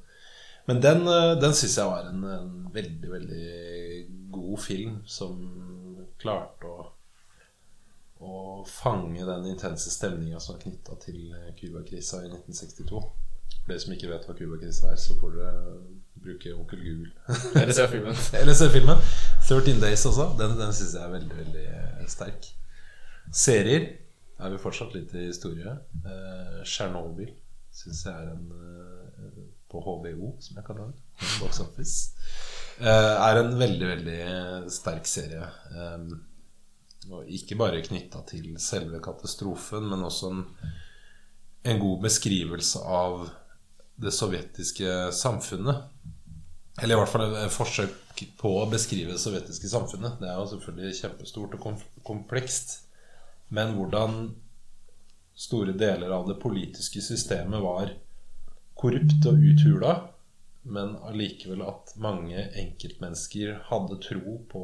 Men den, eh, den syns jeg var en, en veldig, veldig god film som klarte å å fange den intense stemninga som er knytta til eh, Cuba-krisa i 1962. For dere som ikke vet hva Cuba-krisa er, så får dere bruke onkel Google. Eller se filmen. Eller se filmen. 13 Days også. Den, den syns jeg er veldig, veldig eh, sterk. Serier er vi fortsatt litt i historie. Eh, Tsjernobyl syns jeg er en eh, På HBO, som jeg kaller den. Box Office. Eh, er en veldig, veldig sterk serie. Eh, ikke bare knytta til selve katastrofen, men også en, en god beskrivelse av det sovjetiske samfunnet. Eller i hvert fall et forsøk på å beskrive det sovjetiske samfunnet. Det er jo selvfølgelig kjempestort og komplekst. Men hvordan store deler av det politiske systemet var korrupt og uthula, men allikevel at mange enkeltmennesker hadde tro på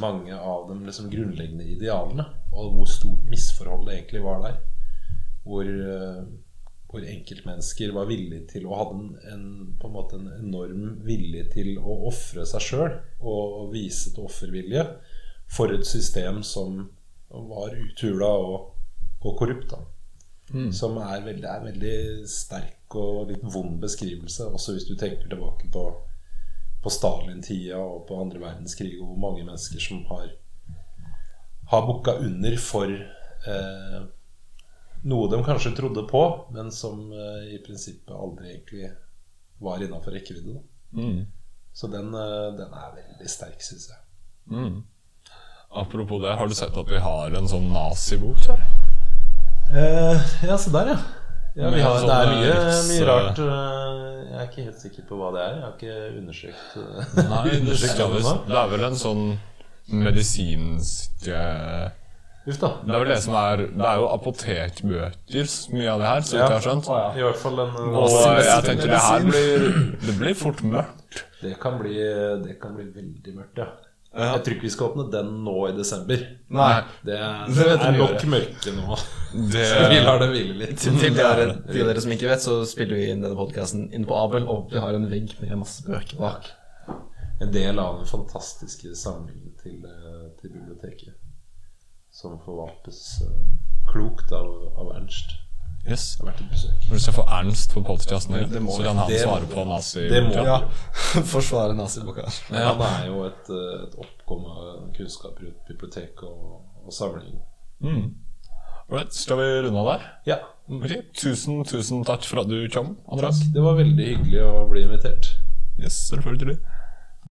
mange av de liksom grunnleggende idealene, og hvor stort misforhold det egentlig var der. Hvor, eh, hvor enkeltmennesker var villige til å hadde en, på en måte en enorm vilje til å ofre seg sjøl og vise til offervilje for et system som var uthula og, og korrupt. da Som er veldig, er veldig sterk og litt vond beskrivelse, også hvis du tenker tilbake på på Stalin-tida og på andre verdenskrig, og hvor mange mennesker som har har bukka under for eh, noe de kanskje trodde på, men som eh, i prinsippet aldri egentlig var innafor rekkevidde. Mm. Så den, eh, den er veldig sterk, syns jeg. Mm. Apropos det, har du sett at vi har en sånn nazibok her? ja, se der, ja. Ja har, det er mye, mye rart. eh, Jeg er ikke helt sikker på hva det er. Jeg har ikke undersøkt eh, Nei, undersøkt det vel- det er vel en sånn medisinsk eh, Uff da. Det er vel det som er Det er jo apotekbøker, mye av det her, så vidt jeg har skjønt. I hvert fall en Og jeg tenkte det her blir Det blir fort mørkt. Det kan bli, det kan bli veldig mørkt, ja. Jeg tror ikke vi skal åpne den nå i desember. Nei. Det er, Det er nok mørke nå. Det, Vi lar det hvile litt. Til, til, dere, til dere som ikke vet, så spiller vi inn denne podkasten inne på Abel, og vi har en vegg med masse bøker bak. En del av den fantastiske samlingen til, eh, til biblioteket. Som forvaltes eh, klokt av, av Ernst. Yes. Det har vært et besøk. Du jeg få Ernst på podkasten, så kan han Det svare på nazi Det må Ja. Forsvare naziboka. Ja. Han er jo et, eh, et oppkom av kunnskap rundt bibliotek og, og samling. Mm. Right, skal vi runde av der? Ja. Okay. Tusen, tusen takk for at du kom, Andreas. Det var veldig hyggelig å bli invitert. Yes, selvfølgelig.